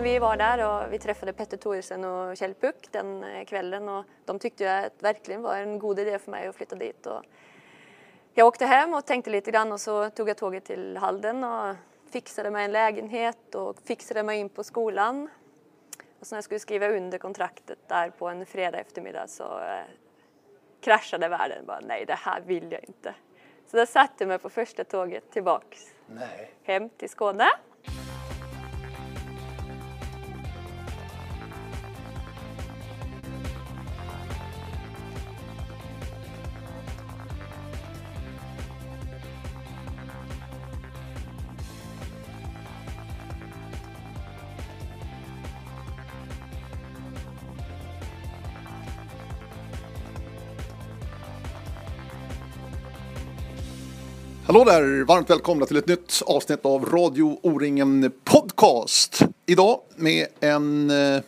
Men vi var där och vi träffade Petter Thoresen och Kjell Puck den eh, kvällen och de tyckte ju att verkligen var en god idé för mig att flytta dit. Och jag åkte hem och tänkte lite grann och så tog jag tåget till Halden och fixade mig en lägenhet och fixade mig in på skolan. Och så när jag skulle skriva under kontraktet där på en fredag eftermiddag så eh, kraschade världen. Bara, nej, det här vill jag inte. Så jag satte mig på första tåget tillbaks Nej. hem till Skåne. Hallå där! Varmt välkomna till ett nytt avsnitt av Radio O-ringen Podcast. Idag med en eh,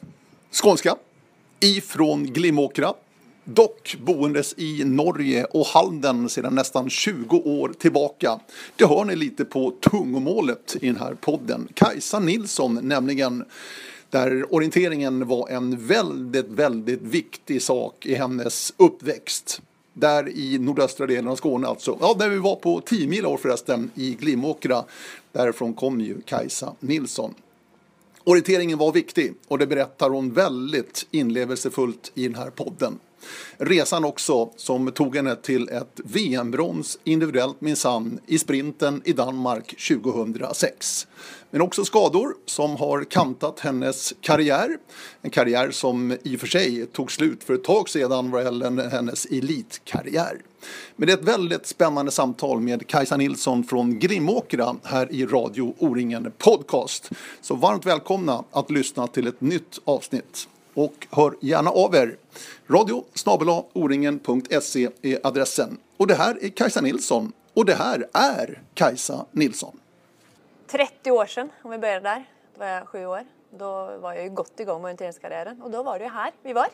skånska ifrån Glimåkra. Dock boendes i Norge och Halden sedan nästan 20 år tillbaka. Det hör ni lite på tungomålet i den här podden. Kajsa Nilsson nämligen. Där orienteringen var en väldigt, väldigt viktig sak i hennes uppväxt. Där i nordöstra delen av Skåne alltså. Ja, där vi var på 10 mil år förresten i Glimåkra. Därifrån kom ju Kajsa Nilsson. Orienteringen var viktig och det berättar hon väldigt inlevelsefullt i den här podden. Resan också som tog henne till ett VM-brons individuellt minsann i sprinten i Danmark 2006. Men också skador som har kantat hennes karriär. En karriär som i och för sig tog slut för ett tag sedan vad gäller hennes elitkarriär. Men det är ett väldigt spännande samtal med Kajsa Nilsson från Grimåkra här i Radio O-ringen Podcast. Så varmt välkomna att lyssna till ett nytt avsnitt. Och hör gärna av er. Radio oringen.se är adressen. Och det här är Kajsa Nilsson. Och det här är Kajsa Nilsson. 30 år sedan, om vi börjar där, då var jag sju år. Då var jag ju gott igång med orienteringskarriären och då var det ju här vi var.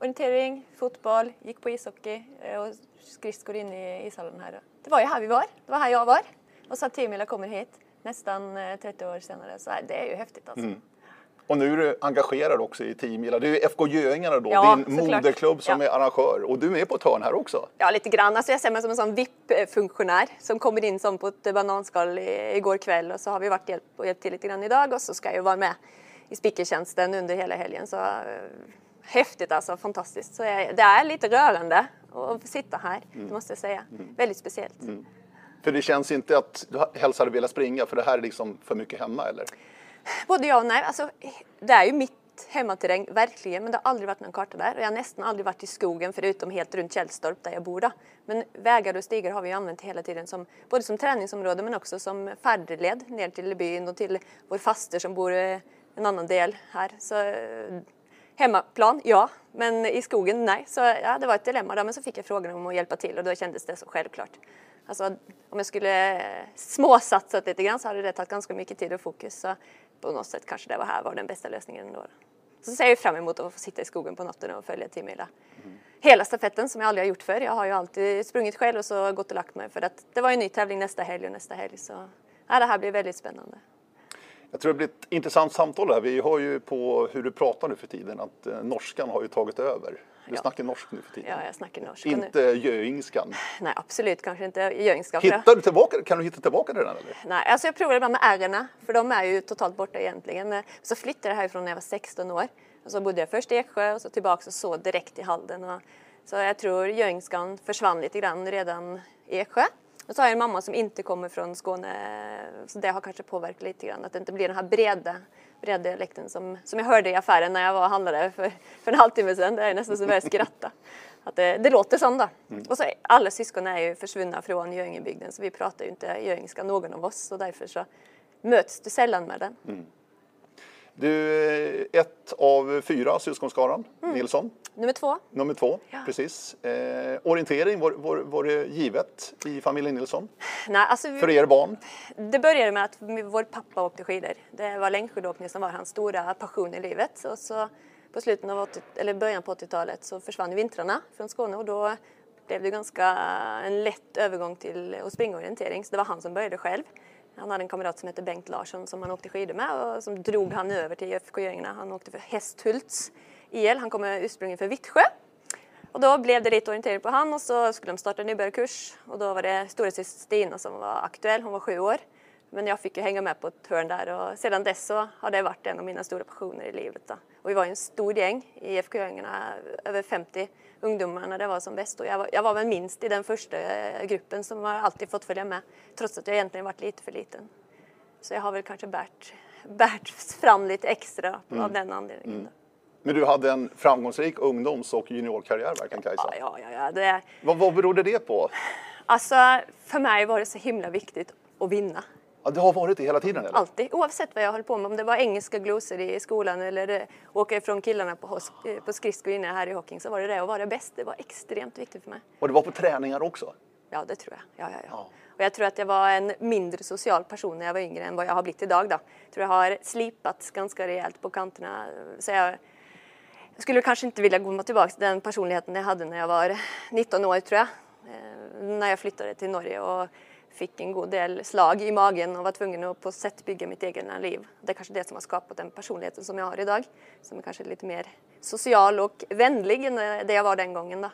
Orientering, fotboll, gick på ishockey eh, och skridskor in i ishallen här. Det var ju här vi var, det var här jag var. Och så att Timila kommer hit nästan eh, 30 år senare, så det är ju häftigt alltså. Mm. Och nu är du engagerad också i Team Det är ju FK Göingarna då, Ja, din såklart. moderklubb som Ja. är arrangör. Och du är med på ett hörn här också. Ja, lite grann. Alltså jag ser mig som en sån VIP-funktionär som kommer in som på ett bananskal igår kväll och så har vi varit hjälp och hjälpt till lite grann idag och så ska jag vara med i speakertjänsten under hela helgen. Så eh, häftigt alltså, fantastiskt. Så jag, det är lite rörande att sitta här, det måste jag säga. Väldigt speciellt. För det känns inte att du helst hade velat springa för det här är liksom för mycket hemma eller? Både ja och nej. Alltså, det är ju mitt hemmaterräng, verkligen, men det har aldrig varit någon karta där. Och jag har nästan aldrig varit i skogen förutom helt runt Källstorp där jag bor. Då. Men vägar och stigar har vi använt hela tiden som, både som träningsområde men också som färdled ner till byn och till vår faster som bor i en annan del här. Så eh, hemmaplan, ja, men i skogen, nej. Så ja, det var ett dilemma då, men så fick jag frågan om att hjälpa till och då kändes det så självklart. Alltså, om jag skulle eh, småsatsat lite grann så hade det tagit ganska mycket tid och fokus. Så på något sätt kanske det var här var den bästa lösningen ändå. Så ser jag fram emot att få sitta i skogen på natten och följa Timila. Hela stafetten som jag aldrig har gjort förr. Jag har ju alltid sprungit själv och så gått och lagt mig för att det var ju en ny tävling nästa helg och nästa helg. Så ja, det här blir väldigt spännande. Jag tror det blir ett intressant samtal här. Vi hör ju på hur du pratar nu för tiden att eh, norskan har ju tagit över. Du Ja. snackar norsk nu för tiden. Ja, jag snackar norska nu. Inte göingskan. Nej, absolut kanske inte göingska. för jag- Hittar du tillbaka, kan du hitta tillbaka till den eller? Nej, alltså jag provar ibland med ärrena, för de är ju totalt borta egentligen. Eh, Så flyttade jag härifrån när jag var 16 år. Och så bodde jag först i Eksjö och så tillbaka och så direkt i Halden. Och så jag tror göingskan försvann lite grann redan i Eksjö. Och så har jag en mamma som inte kommer från Skåne, så det har kanske påverkat lite grann. Att det inte blir den här breda, breda dialekten som, som jag hörde i affären när jag var och handlade för, för en halvtimme sedan. Det är nästan så jag börjar skratta. Att det, det låter som då. Och så alla syskon är ju försvunna från Göingebygden så vi pratar ju inte göingska någon av oss och därför så möts du sällan med den. Du är ett av fyra syskonskaran, Mm. Nilsson. Nummer två. Nummer två, Ja. precis. Eh, orientering, var, var, var det givet i familjen Nilsson? Nej, alltså, vi- För er barn? Det började med att vår pappa åkte skidor. Det var längdskidåkning som var hans stora passion i livet. Och så på slutet av 80, eller början på 80-talet så försvann vintrarna från Skåne och då blev det ganska en lätt övergång till att springa orientering. Så det var han som började själv. Han hade en kamrat som hette Bengt Larsson som han åkte skidor med och som drog han över till IFK Göingarna. Han åkte för Hästhults IL. Han kommer ursprungligen för Vittsjö. Och då blev det lite orientering på han och så skulle de starta en nybörjarkurs och då var det storasyster Stina som var aktuell. Hon var sju år. Men jag fick ju hänga med på ett hörn där och sedan dess så har det varit en av mina stora passioner i livet. Då. Och vi var ju en stor gäng i IFK Göingarna, över 50 ungdomar när det var som bäst och jag var, jag var väl minst i den första eh, gruppen som har alltid fått följa med trots att jag egentligen varit lite för liten. Så jag har väl kanske bärt, bärt fram lite extra mm. av den anledningen. Mm. Men du hade en framgångsrik ungdoms och juniorkarriär verkar Kajsa. Ja, ja, ja. Det... Vad, vad berodde det på? Alltså, för mig var det så himla viktigt att vinna. Ja, det har varit det hela tiden? Eller? Alltid, oavsett vad jag höll på med. Om det var engelska glosor i skolan eller eh, åka ifrån killarna på, eh, på skridskor inne här i hockeyn så var det det att vara bäst. Det var extremt viktigt för mig. Och det var på träningar också? Ja, det tror jag. Ja, ja, ja. ja. Och jag tror att jag var en mindre social person när jag var yngre än vad jag har blivit idag. Då. Jag tror jag har slipats ganska rejält på kanterna. Så jag, jag skulle kanske inte vilja gå tillbaka till den personligheten jag hade när jag var 19 år, tror jag. Eh, när jag flyttade till Norge och fick en god del slag i magen och var tvungen att på sätt bygga mitt egna liv. Det är kanske det som har skapat den personligheten som jag har idag. Som är kanske lite mer social och vänlig än det jag var den gången. Då.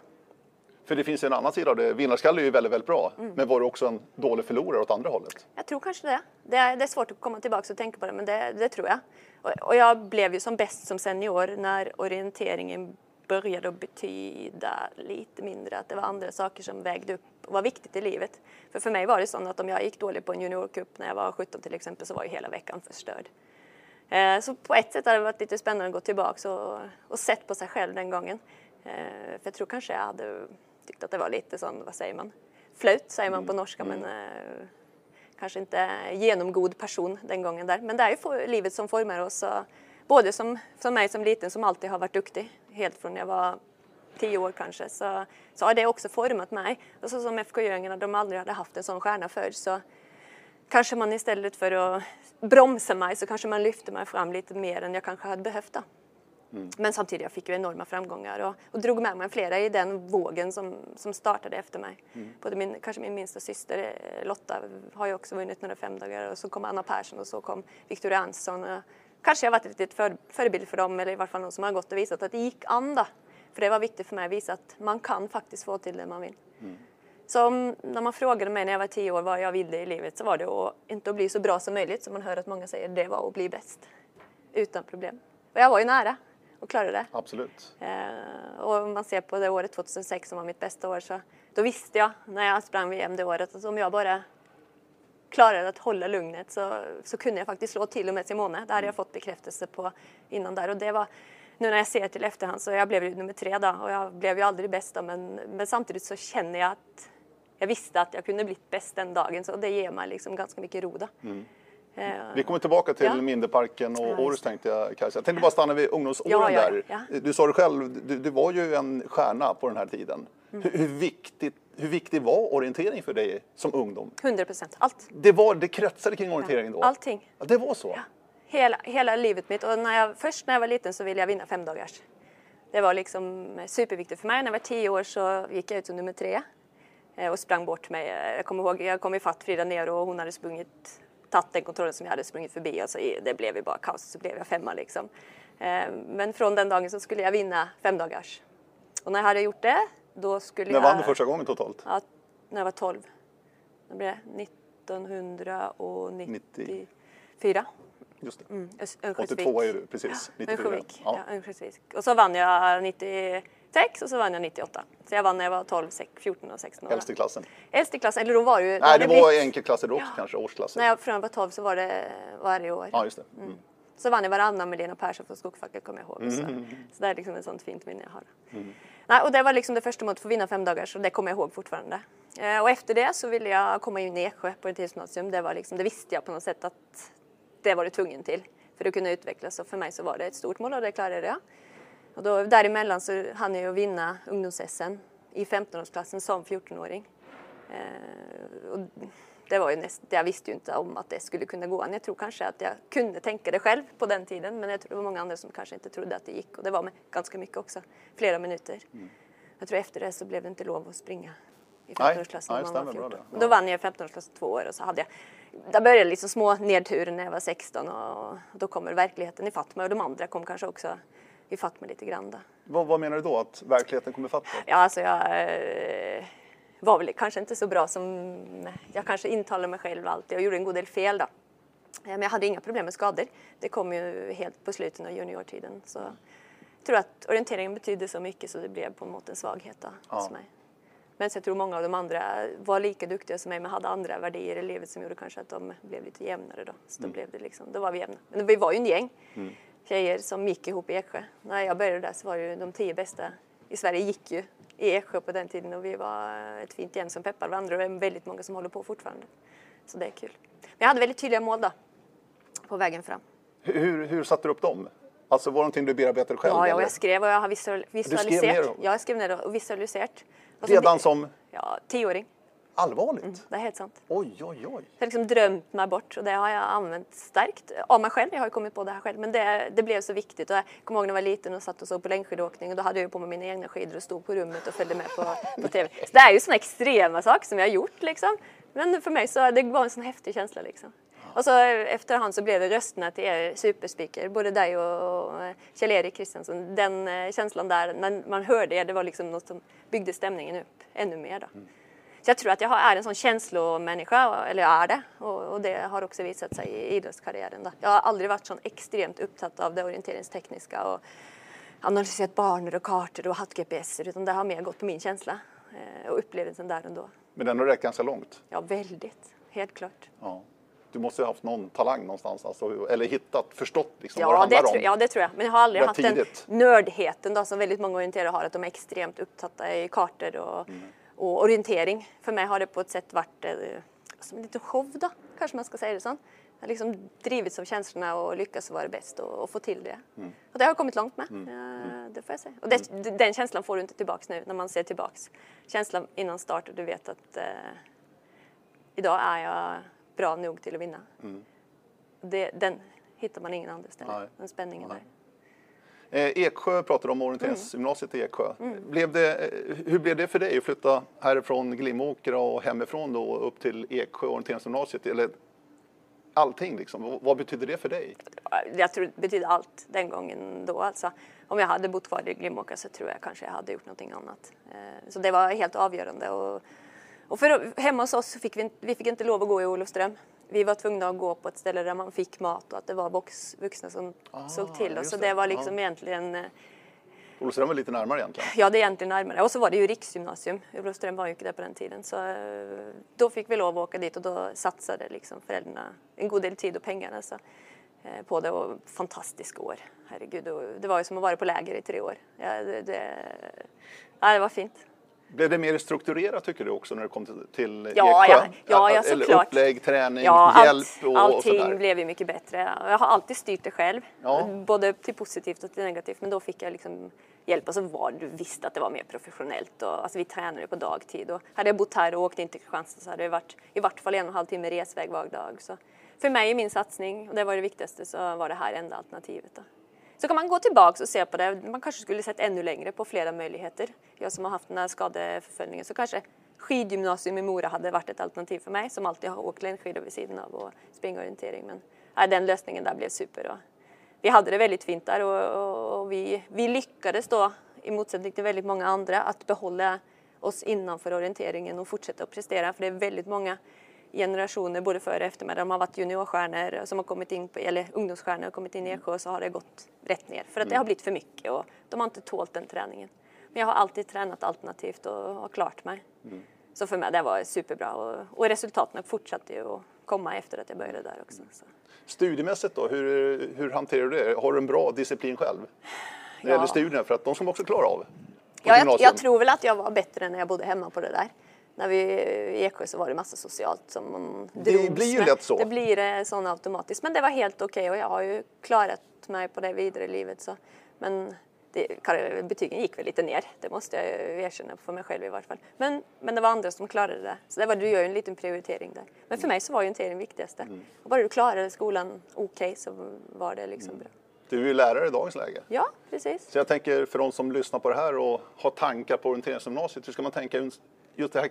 För det finns en annan sida av det. Vinnarskalle är ju väldigt, väldigt bra. Mm. Men var du också en dålig förlorare åt andra hållet? Jag tror kanske det. Det är, det är svårt att komma tillbaka och tänka på det, men det, det tror jag. Och, och, jag blev ju som bäst som senior när orienteringen började att betyda lite mindre, att det var andra saker som vägde upp och var viktigt i livet. För för mig var det så att om jag gick dåligt på en juniorcup när jag var 17 till exempel så var ju hela veckan förstörd. Eh, så på ett sätt har det varit lite spännande att gå tillbaka och, och sett på sig själv den gången. Eh, för jag tror kanske jag hade tyckt att det var lite sån, vad säger man, flöjt säger man på mm. norska men mm. eh, kanske inte genomgod person den gången där. Men det är ju livet som formar oss. Och både som, som mig som liten som alltid har varit duktig, helt från jag var tio år kanske, så, så har det också format mig. Och så som FK Göingarna, de aldrig hade haft en sån stjärna förr, så kanske man istället för att bromsa mig så kanske man lyfte mig fram lite mer än jag kanske hade behövt. Då. Mm. Men samtidigt jag fick jag enorma framgångar och, och drog med mig flera i den vågen som, som startade efter mig. Mm. Både min, kanske min minsta syster eh, Lotta har ju också vunnit några femdagar och så kom Anna Persson och så kom Victoria Ansson. Och kanske jag varit ett litet för, förebild för dem eller i varje fall någon som har gått och visat att det gick an då. För det var viktigt för mig att visa att man kan faktiskt få till det man vill. Mm. Så om, när man frågade mig när jag var tio år vad jag ville i livet så var det att inte att bli så bra som möjligt som man hör att många säger, det var att bli bäst. Utan problem. Och jag var ju nära och klarade det. Absolut. Eh, och om man ser på det året 2006 som var mitt bästa år så då visste jag när jag sprang VM det året att om jag bara klarade att hålla lugnet så, så kunde jag faktiskt slå till och med Simone. Det hade jag fått bekräftelse på innan där och det var nu när jag ser till efterhand så jag blev ju nummer tre då och jag blev ju aldrig bäst då, men, men samtidigt så känner jag att jag visste att jag kunde blivit bäst den dagen så det ger mig liksom ganska mycket ro då. Mm. Vi kommer tillbaka till ja. Minderparken och Århus tänkte jag Kajsa. Jag tänkte bara stanna vid ungdomsåren ja, ja, där. Du sa det själv, du, du, var ju en stjärna på den här tiden. Mm. Hur, hur, viktigt, hur viktig var orientering för dig som ungdom? 100 procent, allt. Det, var, det kretsade kring orienteringen då? Allting. det var så? Hela, hela livet mitt. Och när jag, först när jag var liten så ville jag vinna femdagars. Det var liksom superviktigt för mig. När jag var tio år så gick jag ut som nummer tre eh, och sprang bort mig. Jag kommer ihåg, jag kom ifatt Frida ner och hon hade sprungit tagit den kontrollen som jag hade sprungit förbi och så det blev ju bara kaos så blev jag femma liksom. Eh, men från den dagen så skulle jag vinna femdagars. Och när jag hade gjort det då skulle när jag... Vann du första gången totalt? Ja, när jag var 12. Det blev 1994. Just det. Mm, 82 är du, precis. Ja, 94. Ja. Ja, och så vann jag 96 och så vann jag 98. Så jag vann när jag var 12, 14 och 16 år. Äldst i klassen? Äldst i klassen, eller då var det ju... Nej, det, det var blivit... enkelklasser då ja. kanske, årsklasser. När jag från var 12 så var det varje år. Ja, just det. Mm. Mm. Så vann jag varannan med Lena Persson från Skogfacket kommer jag ihåg. Mm. Så. så det är liksom ett sånt fint minne jag har. Nej, och det var liksom det första målet för att vinna fem dagar så det kommer jag ihåg fortfarande. Eh, och efter det så ville jag komma in i Eksjö på ett gymnasium. Det, var liksom, det visste jag på något sätt att det var du tvungen till för att kunna utvecklas. Och för mig så var det ett stort mål och det klarade jag. Och då, däremellan så hann jag ju vinna ungdoms-SM i 15-årsklassen som 14-åring. Eh, det var ju näst, jag visste ju inte om att det skulle kunna gå. Jag tror kanske att jag kunde tänka det själv på den tiden men jag tror det var många andra som kanske inte trodde att det gick och det var med ganska mycket också. Flera minuter. Mm. Jag tror efter det så blev det inte lov att springa i Nej, 15-årsklassen nej, när man var stämmer bra 14. det. Då vann jag 15-årsklassen två år och så hade jag, där började liksom små nedturer när jag var 16 och då kommer verkligheten ifatt mig och de andra kom kanske också ifatt mig lite grann. Vad, vad menar du då? Att verkligheten kommer fatta? Ja, alltså jag eh, var väl kanske inte så bra som jag kanske intalade mig själv alltid och gjorde en god del fel då. Eh, Men jag hade inga problem med skador. Det kom ju helt på slutet av juniortiden. Så jag tror att orienteringen betydde så mycket så det blev på något en svaghet då, hos Ja. mig. Men jag tror många av de andra var lika duktiga som mig men hade andra värderingar i livet som gjorde kanske att de blev lite jämnare då. Så då blev det liksom, då var vi jämna. Men vi var ju en gäng tjejer som gick ihop i Eksjö. När jag började där så var ju de tio bästa i Sverige gick ju i Eksjö på den tiden och vi var ett fint gäng som peppar varandra och det är väldigt många som håller på fortfarande. Så det är kul. Men jag hade väldigt tydliga mål då på vägen fram. Hur, hur satte du upp dem? Alltså var det någonting du bearbetade själv? Ja, ja, jag skrev och jag har visual- visualiserat. ner dem? Ja, jag skrev ner det och visualiserat. Och Redan som Ja, tioåring. Allvarligt? Det är helt sant. Oj, oj, oj. Jag har liksom drömt mig bort och det har jag använt starkt av mig själv. Jag har ju kommit på det här själv men det, det blev så viktigt. Och jag kommer ihåg när jag var liten och satt och såg på längdskidåkning och då hade jag ju på mig mina egna skidor och stod på rummet och följde med på, på TV. Så det är ju sådana extrema saker som jag har gjort liksom. Men för mig så det var en sån häftig känsla liksom. Och så efterhand så blev det rösterna till er superspeaker, både dig och, och Kjell-Erik Kristiansson. Den eh, känslan där, när man hörde er, det var liksom något som byggde stämningen upp ännu mer då. Så jag tror att jag är en sån känslomänniska, eller jag är det. Och, och det har också visat sig i idrottskarriären. Då. Jag har aldrig varit så extremt upptatt av det orienteringstekniska och analyserat banor och kartor och haft GPS utan det har mer gått på min känsla eh, och upplevelsen där och då. Men den har räckt ganska långt. Ja, väldigt. Helt klart. Ja. Du måste ha haft någon talang någonstans, alltså, eller hittat, förstått liksom, vad det Ja handlar det, om. tror, ja, det tror jag. Men jag har aldrig haft den tidigt. nördheten då, som väldigt många orienterare har, att de är extremt upptatta i kartor och, Mm. Och orientering. För mig har det på ett sätt varit eh, som en liten show då, kanske man ska säga det så. Jag har liksom drivits av känslorna och lyckats vara bäst och, och få till det. Mm. Och det har jag kommit långt med, eh, det får jag säga. Och det, den känslan får du inte tillbaks nu när man ser tillbaks. Känslan innan start och du vet att eh, idag är jag bra nog till att vinna. Det, den hittar man ingen annanstans. Den spänningen Nej. där. Eh, Eksjö pratar om orienteringsgymnasiet i Eksjö. Blev det, eh, hur blev det för dig att flytta härifrån Glimåkra och hemifrån då upp till Eksjö orienteringsgymnasiet? Eller allting liksom, vad, betyder det för dig? Jag tror det betyder allt den gången då. Alltså, om jag hade bott kvar i Glimåkra så tror jag kanske jag hade gjort någonting annat. Eh, Så det var helt avgörande. Och, och för, hemma hos oss fick vi, vi fick inte lov att gå i Olofström. Vi var tvungna att gå på ett ställe där man fick mat och att det var vox, vuxna som Ah, såg till oss. Så det. var liksom egentligen eh, Olofström var lite närmare egentligen. Ja, det är egentligen närmare. Och så var det ju riksgymnasium. Olofström var ju inte där på den tiden. Så eh, då fick vi lov att åka dit och då satsade liksom föräldrarna en god del tid och pengar alltså, eh, på det. Och fantastiska år. Herregud, det var ju som att vara på läger i tre år. Ja, det, det, ja, det var fint. Blev det mer strukturerat tycker du också när det kom till, till Ja, Eksjö? ja, ja, ja, såklart. upplägg, träning, Ja, hjälp allt, och, och allting sådär? blev ju mycket bättre. Jag har alltid styrt det själv, Ja. både till positivt och till negativt. Men då fick jag liksom hjälp och så var du visste att det var mer professionellt. Och, alltså, vi tränade på dagtid och hade jag bott här och åkt in till Kristianstad så hade det varit i vart fall en och en halv timme resväg var dag. Så för mig i min satsning, och det var det viktigaste, så var det här enda alternativet. Då. Så kan man gå tillbaka och se på det. Man kanske skulle sett ännu längre på flera möjligheter. Jag som har haft den här skadeförföljningen så kanske skidgymnasium i Mora hade varit ett alternativ för mig som alltid har åkt längdskidor vid sidan av och springorientering. Men nej, den lösningen där blev super. Och vi hade det väldigt fint där och, och, och vi, vi lyckades då i motsättning till väldigt många andra att behålla oss innanför orienteringen och fortsätta att prestera. För det är väldigt många generationer både före och efter mig. De har varit juniorstjärnor som har kommit in på, eller ungdomsstjärnor och kommit in i Eksjö och så har det gått rätt ner. För att det har blivit för mycket och de har inte tålt den träningen. Men jag har alltid tränat alternativt och har klart mig. Så för mig det var superbra och, och resultaten fortsatte ju att komma efter att jag började där också. Så. Studiemässigt då, hur, hur hanterar du det? Har du en bra disciplin själv? När det Ja. gäller studierna, för att de ska man också klara av. Ja, jag, jag tror väl att jag var bättre när jag bodde hemma på det där. När vi i Eksjö så var det massa socialt som man Det drogs blir ju med. lätt så. Det blir eh, sån automatiskt. Men det var helt okej och jag har ju klarat mig på det vidare i livet. Så. Men det, betygen gick väl lite ner, det måste jag ju erkänna för mig själv i vart fall. Men, men det var andra som klarade det. Så det var, du gör ju en liten prioritering där. Men för mig så var ju orientering viktigaste. Mm. Och bara du klarade skolan okej så var det liksom Mm. bra. Du är ju lärare i dagens läge. Ja, precis. Så jag tänker för de som lyssnar på det här och har tankar på orienteringsgymnasiet, hur ska man tänka just det här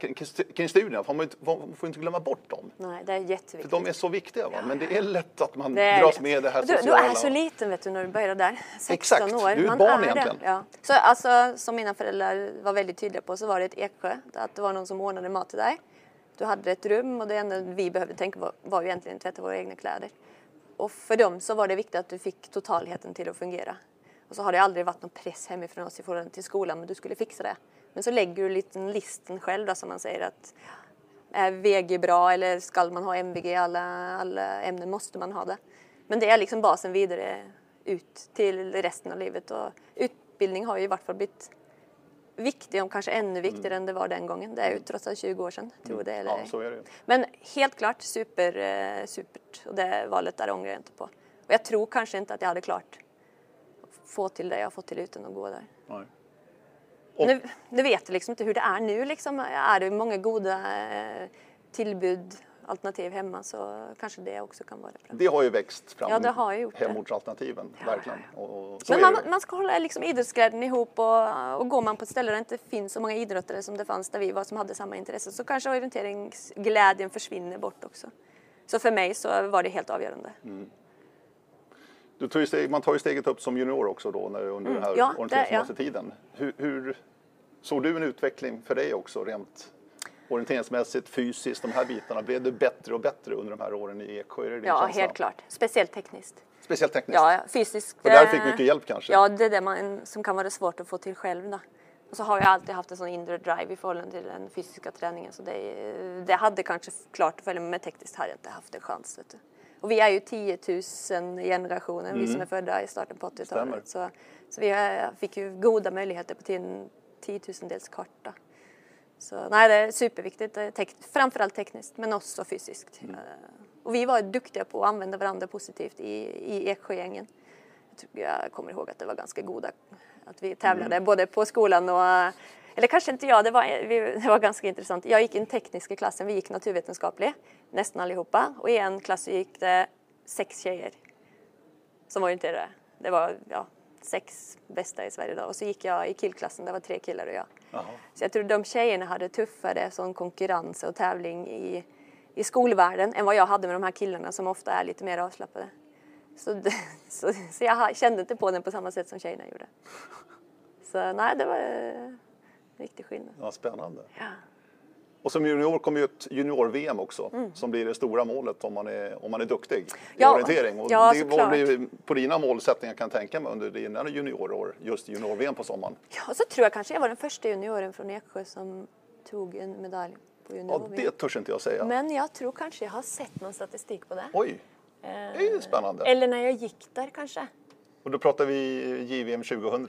kring, studierna, får man, får inte glömma bort dem. Nej, det är För jätteviktigt. de är så viktiga, va? men det är lätt att man dras med det här du, du sociala. är så liten vet du när du börjar där. 16 Exakt, år. du är ett barn är egentligen. Ja. Så alltså, som mina föräldrar var väldigt tydliga på så var det ett Eksjö. Att det var någon som ordnade mat till dig. Du hade ett rum och det enda vi behövde tänka på var ju egentligen att tvätta våra egna kläder. Och för dem så var det viktigt att du fick totalheten till att fungera. Och så har det aldrig varit någon press hemifrån oss i förhållande till skolan, men du skulle fixa det. Men så lägger du lite en listen själv då, som man säger att är VG bra eller ska man ha MVG alla, alla ämnen? Måste man ha det? Men det är liksom basen vidare ut till resten av livet och utbildning har ju i vart fall blivit viktig, om kanske ännu viktigare än det var den gången. Det är ju trots allt 20 år sedan, tror det eller Ja, så är det. Men helt klart super, eh, supert och det valet där ångrar jag inte på. Och jag tror kanske inte att jag hade klart få till det jag har fått till utan att gå där. Nej. Och- Nu, nu vet jag liksom inte hur det är nu liksom. Är det många goda eh, tillbud, alternativ hemma så kanske det också kan vara bra. Det har ju växt fram, Ja, det har ju gjort hemortsalternativen, verkligen. Och, och så Men man, man ska hålla liksom idrottsglädjen ihop och, och går man på ett ställe där det inte finns så många idrottare som det fanns där vi var som hade samma intresse så kanske orienteringsglädjen försvinner bort också. Så för mig så var det helt avgörande. Du tar steg, man tar ju steget upp som junior också då när, under den här Mm. Ja, orienteringsgymnasietiden. Hur, hur såg du en utveckling för dig också rent orienteringsmässigt, fysiskt, de här bitarna? Blev det bättre och bättre under de här åren i Eksjö? Ja, känsla? helt klart. Speciellt tekniskt. Speciellt tekniskt? Ja, ja, fysiskt. Och där eh, fick mycket hjälp kanske? Ja, det är det man, som kan vara svårt att få till själv. Då. Och så har jag alltid haft en sån inre drive i förhållande till den fysiska träningen. Så det, det hade kanske klart att följa med, men tekniskt hade jag inte haft en chans. Vet du. Och vi är ju 10 000 generationen, vi som är födda i starten på Mm. Stämmer. 80-talet. Så, så vi är, fick ju goda möjligheter på till en 10 000 karta. Så nej, det är superviktigt, tek- framförallt tekniskt men också fysiskt. Mm. Eh, Och vi var duktiga på att använda varandra positivt i, i Eksjögängen. Jag, kommer ihåg att det var ganska goda, att vi tävlade både på skolan och eller kanske inte jag, det var, det var ganska intressant. Jag gick i den tekniska klassen, vi gick naturvetenskaplig, nästan allihopa. Och i en klass gick det sex tjejer som orienterade. Det var ja, sex bästa i Sverige då. Och så gick jag i killklassen, det var tre killar och jag. Jaha. Så jag tror de tjejerna hade tuffare sån konkurrens och tävling i, i skolvärlden än vad jag hade med de här killarna som ofta är lite mer avslappnade. Så, så, så jag kände inte på den på samma sätt som tjejerna gjorde. Så nej, det var eh, en riktig skillnad. Ja, spännande. Ja. Och som junior kommer ju ett junior-VM också som blir det stora målet om man är, om man är duktig i Mm. Ja, orientering. Och ja, det var blir på dina målsättningar kan jag tänka mig under dina juniorår, just junior-VM på sommaren. ja, och så tror jag kanske jag var den första junioren från Eksjö som tog en medalj på Ja, junior det törs inte jag säga. Men jag tror kanske jag har sett någon statistik på det. Oj, det är ju spännande. Eller när jag gick där kanske. Och då pratar vi JVM 2000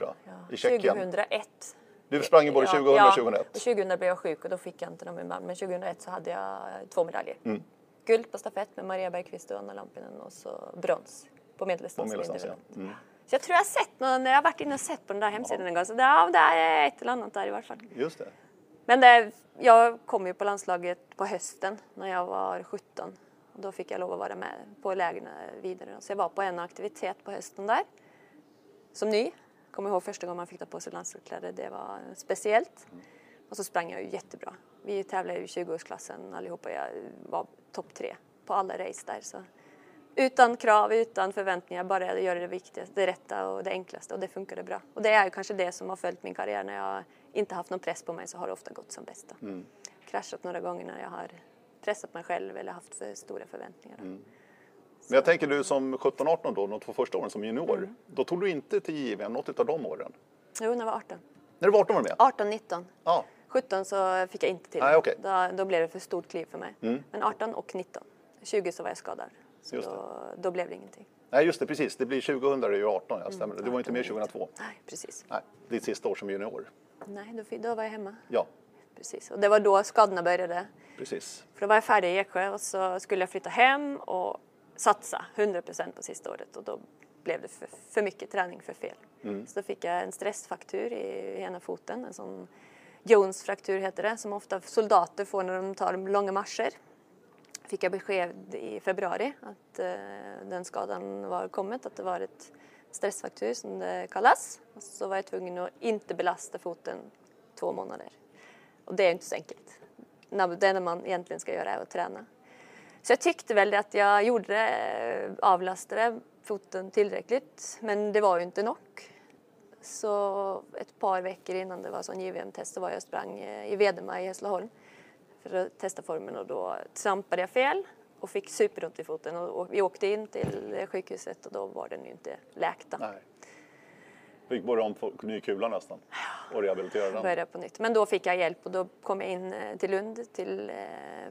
i Tjeckien. 2001. Du sprang ju både 2000 och ja, 2001. och 2000 blev jag sjuk och då fick jag inte någon medalj. Men 2001 så hade jag två medaljer. Mm. Guld på stafett med Maria Bergqvist och Anna Lampinen och så brons på medeldistans. ja. Mm. Så jag tror jag har sett någon, jag har varit inne och sett på den där hemsidan en gång. Så det, ja, det är ett eller annat där i varje fall. Just det. Men det, jag kom ju på landslaget på hösten när jag var 17. Och då fick jag lov att vara med på lägren vidare. Så jag var på en aktivitet på hösten där. Som ny. Kommer ihåg första gången man fick ta på sig landslagskläder. Det var speciellt. Och så sprang jag ju jättebra. Vi tävlade i 20-årsklassen allihopa. Jag var topp tre på alla race där. Så. Utan krav, utan förväntningar, bara göra det viktigaste, det rätta och det enklaste och det funkade bra. Och det är ju kanske det som har följt min karriär. När jag inte haft någon press på mig så har det ofta gått som bäst. då. Kraschat några gånger när jag har pressat mig själv eller haft för stora förväntningar. Men jag tänker du som 17-18 då, de två första åren som junior. Mm. Då tog du inte till JVM något av de åren? Jo, när jag var 18. När du var 18 var du med? 18, 19. Ja. 17 så fick jag inte till det. okej. då, då blev det för stort kliv för mig. Mm. Men 18 och 19. 20 så var jag skadad. Så då, då blev det ingenting. Nej, just det, precis. Det blir 2000, det är ju 18, ja, stämmer det. Du var inte med 2002. Nej, precis. Nej, ditt sista år som junior. Nej, då, då var jag hemma. Ja, Precis. Och det var då skadorna började. precis. För då var jag färdig i Eksjö och så skulle jag flytta hem och satsa 100% på sista året och då blev det för, för mycket träning för fel. Så då fick jag en stressfraktur i ena foten, en sån Jones fraktur heter det, som ofta soldater får när de tar långa marscher. Fick jag besked i februari att eh, den skadan var kommet, att det var ett stressfraktur som det kallas. Och så var jag tvungen att inte belasta foten två månader. Och det är inte så enkelt. Det enda man egentligen ska göra är att träna. Så jag tyckte väl att jag gjorde eh, avlastade foten tillräckligt, men det var ju inte nog. Så ett par veckor innan det var sån JVM-test så var jag och sprang eh, i Vedema i Hässleholm för att testa formen och då trampade jag fel och fick superont i foten och, och vi åkte in till eh, sjukhuset och då var den ju inte läkt. Nej. Fick borra om få- ny kula nästan och rehabilitera den. började på nytt. Men då fick jag hjälp och då kom jag in eh, till Lund till eh,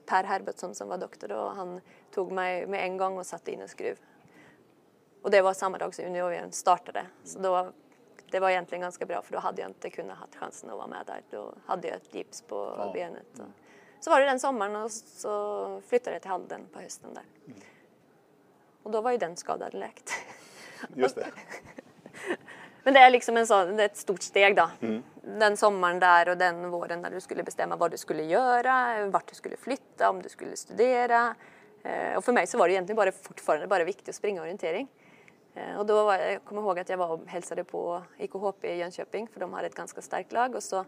Per Herbertsson som var doktor och han tog mig med en gång och satte in en skruv. Och det var samma dag som juniorn startade. Så då, det var egentligen ganska bra för då hade jag inte kunnat ha chansen att vara med där. Då hade jag ett gips på Ja. benet. Och så var det den sommaren och så flyttade jag till Halden på hösten där. Och då var ju den skadan läkt. Just det. Men det är liksom en sån, ett stort steg då. Den sommaren där och den våren när du skulle bestämma vad du skulle göra, vart du skulle flytta, om du skulle studera. Eh, Och för mig så var det egentligen bara, fortfarande bara viktigt att springa orientering. Eh, Och då var, jag kommer ihåg att jag var och hälsade på IKHP i Jönköping för de hade ett ganska starkt lag och så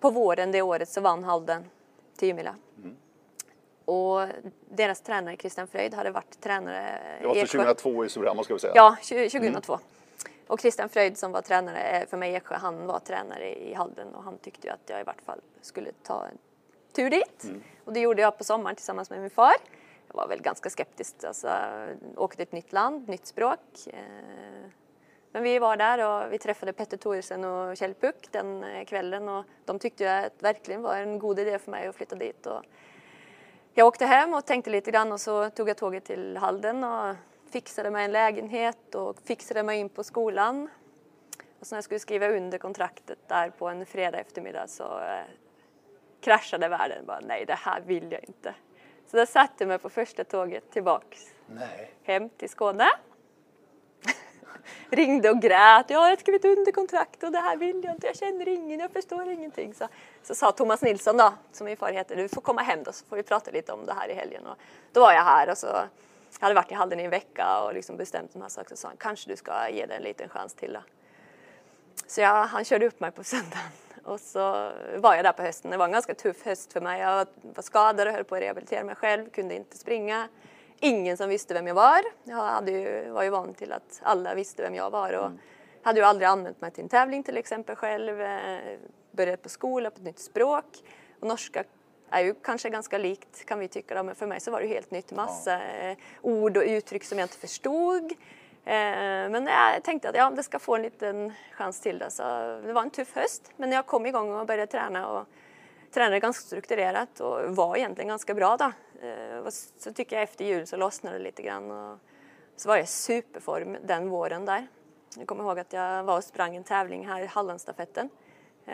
på våren det året så vann Halden 10 mila. Och deras tränare Christian Fröjd hade varit tränare Det var i alltså Eksjö. 2002 i Surahammar ska vi säga. Ja, 20- 2002. Och Christian Fröjd som var tränare eh, för mig i Eksjö, han var tränare i Halden och han tyckte ju att jag i vart fall skulle ta en tur dit. Och det gjorde jag på sommaren tillsammans med min far. Jag var väl ganska skeptisk, alltså åkte till ett nytt land, nytt språk. Eh, Men vi var där och vi träffade Petter Thoresen och Kjell Puck den eh, kvällen och de tyckte ju att verkligen var en god idé för mig att flytta dit. Och jag åkte hem och tänkte lite grann och så tog jag tåget till Halden och fixade mig en lägenhet och fixade mig in på skolan. Och så när jag skulle skriva under kontraktet där på en fredag eftermiddag så eh, kraschade världen. Bara, nej, det här vill jag inte. Så jag satte mig på första tåget tillbaks Nej. hem till Skåne. Ringde och grät. Jag har skrivit under kontrakt och det här vill jag inte. Jag känner ingen, jag förstår ingenting. Så, så sa Thomas Nilsson då, som min far heter, du får komma hem då så får vi prata lite om det här i helgen. Och då var jag här och så jag hade varit i Halden i en vecka och liksom bestämt de här sakerna. Så sa han, kanske du ska ge det en liten chans till då. Så jag, han körde upp mig på söndagen och så var jag där på hösten. Det var en ganska tuff höst för mig. Jag var, skadad och höll på att rehabilitera mig själv, kunde inte springa. Ingen som visste vem jag var. Jag hade ju, var ju van till att alla visste vem jag var och hade ju aldrig använt mig till en tävling till exempel själv. Eh, Började på skola på ett nytt språk. Och norska är ju kanske ganska likt kan vi tycka då, men för mig så var det helt nytt. Massa eh, ord och uttryck som jag inte förstod. Eh, Men jag tänkte att ja, det ska få en liten chans till det. Så det var en tuff höst, men jag kom igång och började träna och tränade ganska strukturerat och var egentligen ganska bra då. Eh, Så tycker jag efter jul så lossnade det lite grann och så var jag i superform den våren där. Jag kommer ihåg att jag var och sprang en tävling här i Hallandstafetten. Eh,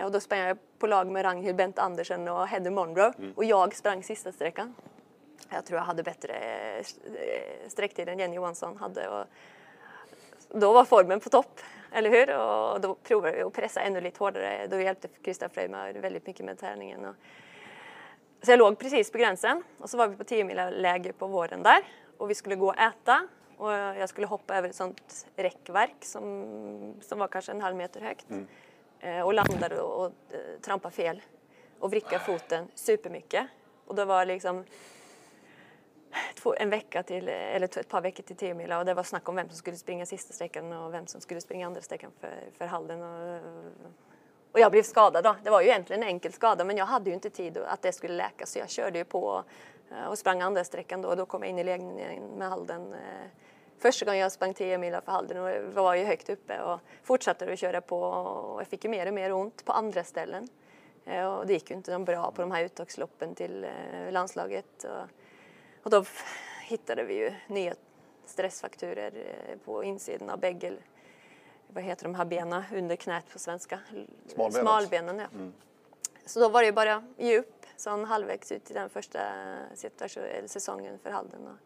Och då sprang jag på lag med Ragnhild Bent Andersen och Heather Monroe och jag sprang sista sträckan. Jag tror jag hade bättre eh, sträcktid än Jenny Johansson hade. Och då var formen på topp, eller hur? Och då provade vi att pressa ännu lite hårdare. Då hjälpte Christian Fröjmar väldigt mycket med träningen. Och så jag låg precis på gränsen och så var vi på 10 mila läger på våren där och vi skulle gå och äta och jag skulle hoppa över ett sånt räckverk som, som var kanske en halv meter högt Eh, Eh, och landade och, och eh, trampade fel och vrickade foten supermycket. Och det var liksom två, en vecka till, eller ett par veckor till Tiomila och det var snack om vem som skulle springa sista sträckan och vem som skulle springa andra sträckan för, för Halden. Och, och jag blev skadad då. Det var ju egentligen en enkel skada men jag hade ju inte tid att det skulle läka så jag körde ju på eh, och sprang andra sträckan då och då kom jag in i ledningen med Halden. Eh, Första gången jag sprang 10 mil för Halden och var ju högt uppe och fortsatte att köra på och jag fick ju mer och mer ont på andra ställen. Eh, Och det gick ju inte bra på de här uttagsloppen till eh, landslaget. Och, då hittade vi ju nya stressfaktorer eh, på insidan av bägge, vad heter de här benen under knät på svenska? Smalbenet. Smalbenen, ja. Så då var det bara ge upp, sån halvvägs ut i den första eller säsongen för Halden.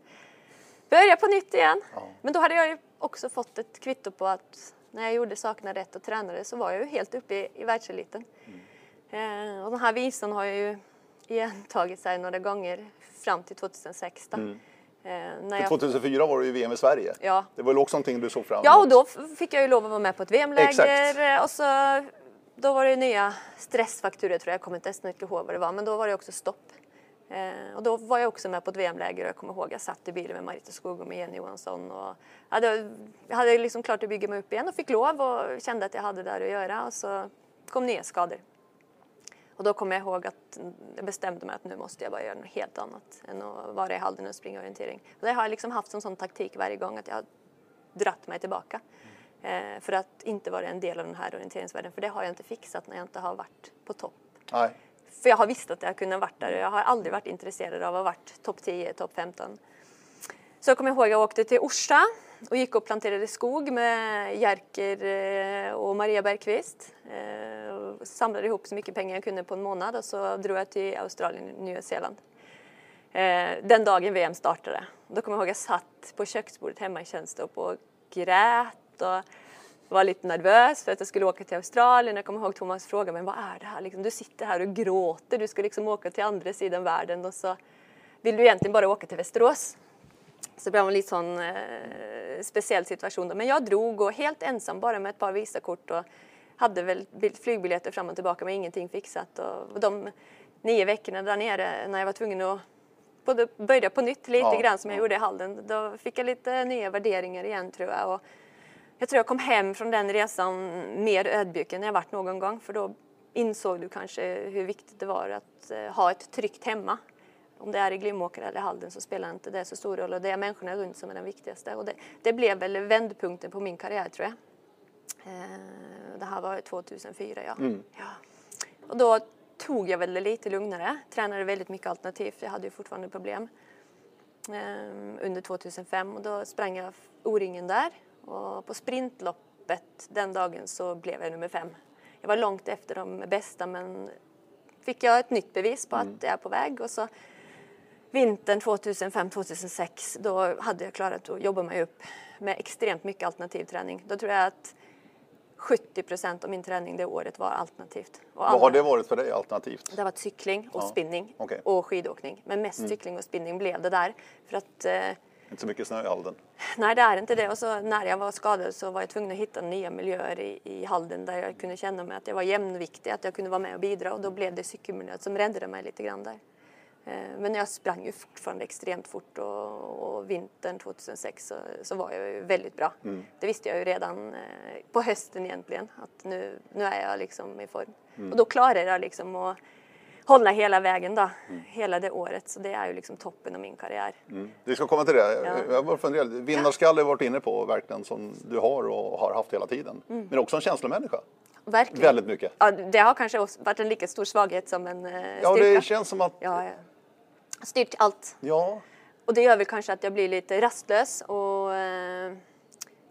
Börja på nytt igen. Ja. Men då hade jag ju också fått ett kvitto på att när jag gjorde sakerna rätt och tränade så var jag ju helt uppe i, i världseliten. Eh, och den här visan har jag ju igen tagit sig några gånger fram till 2006. Då. Eh, när jag, 2004 var det ju VM i Sverige. Ja. Det var väl också någonting du såg fram emot? ja, och då fick jag ju lov att vara med på ett VM-läger Exakt. eh, och så då var det nya stressfaktorer tror jag, jag kommer inte ens ihåg vad det var, men då var det också stopp. Eh, och då var jag också med på ett VM-läger och jag kommer ihåg jag satt i bilen med Marita Skog och med Jenny Johansson och hade, jag hade liksom klart att bygga mig upp igen och fick lov och kände att jag hade där att göra och så kom nya skador. Och då kommer jag ihåg att jag bestämde mig att nu måste jag bara göra något helt annat än att vara i Halden och springa orientering. Och det har jag liksom haft som sån taktik varje gång att jag har dratt mig tillbaka. Eh, för att inte vara en del av den här orienteringsvärlden. För det har jag inte fixat när jag inte har varit på topp. Nej. För jag har visst att jag kunde ha varit där och jag har aldrig varit intresserad av att ha varit topp 10, topp 15. Så jag kommer ihåg att jag åkte till Orsa och gick och planterade skog med Jerker eh, och Maria Bergqvist. Eh, och samlade ihop så mycket pengar jag kunde på en månad och så drog jag till Australien och Nya Zeeland. Eh, den dagen VM startade. Då kommer jag ihåg att jag satt på köksbordet hemma i Tjänstetorp och grät och var lite nervös för att jag skulle åka till Australien. Jag kommer ihåg Thomas frågade mig vad är det här? Liksom, du sitter här och gråter, du ska liksom åka till andra sidan världen och så vill du egentligen bara åka till Västerås. Så det blev en lite sån eh, speciell situation. Då. Men jag drog och helt ensam bara med ett par visakort och hade väl flygbiljetter fram och tillbaka med ingenting fixat. Och de nio veckorna där nere när jag var tvungen att både börja på nytt lite ja, grann som jag ja. gjorde i Halden. Då fick jag lite nya värderingar igen tror jag. Och jag tror jag kom hem från den resan mer ödmjuk än jag varit någon gång för då insåg du kanske hur viktigt det var att eh, ha ett tryggt hemma. Om det är i Glimåker eller Halden så spelar inte det så stor roll och det är människorna runt som är den viktigaste. Och det, det blev väl vändpunkten på min karriär tror jag. Eh, det här var 2004 ja. Mm. ja. Och då tog jag väl det lite lugnare, tränade väldigt mycket alternativt, jag hade ju fortfarande problem. Eh, under 2005 och då sprang jag O-ringen där och på sprintloppet den dagen så blev jag nummer fem. Jag var långt efter de bästa men fick jag ett nytt bevis på mm. att jag är på väg och så vintern 2005-2006 då hade jag klarat att jobba mig upp med extremt mycket alternativ träning. Då tror jag att 70 procent av min träning det året var alternativt. Och Vad har det varit för dig alternativt? Det har varit cykling och ja. spinning okay. och skidåkning. Men mest mm. cykling och spinning blev det där. För att eh, inte så mycket snö i Halden? Nej, det är inte det. Och så när jag var skadad så var jag tvungen att hitta nya miljöer i, i Halden där jag kunde känna mig att jag var jämnviktig, att jag kunde vara med och bidra och då blev det cykelmiljön som räddade mig lite grann där. Eh, men jag sprang ju fortfarande extremt fort och, och vintern 2006 så, så, var jag ju väldigt bra. Mm. Det visste jag ju redan eh, på hösten egentligen att nu, nu är jag liksom i form. Mm. Och då klarade jag liksom att hålla hela vägen då, mm. hela det året. Så det är ju liksom toppen av min karriär. Mm. Vi ska komma till det. Ja. Jag var funderat, vinnarskalle har varit inne på verkligen som du har och har haft hela tiden. Mm. Men också en känslomänniska. Verkligen. Väldigt mycket. Ja, det har kanske varit en lika stor svaghet som en eh, styrka. Ja, det känns som att... Ja, ja. Styrt allt. Ja. Och det gör väl kanske att jag blir lite rastlös och eh,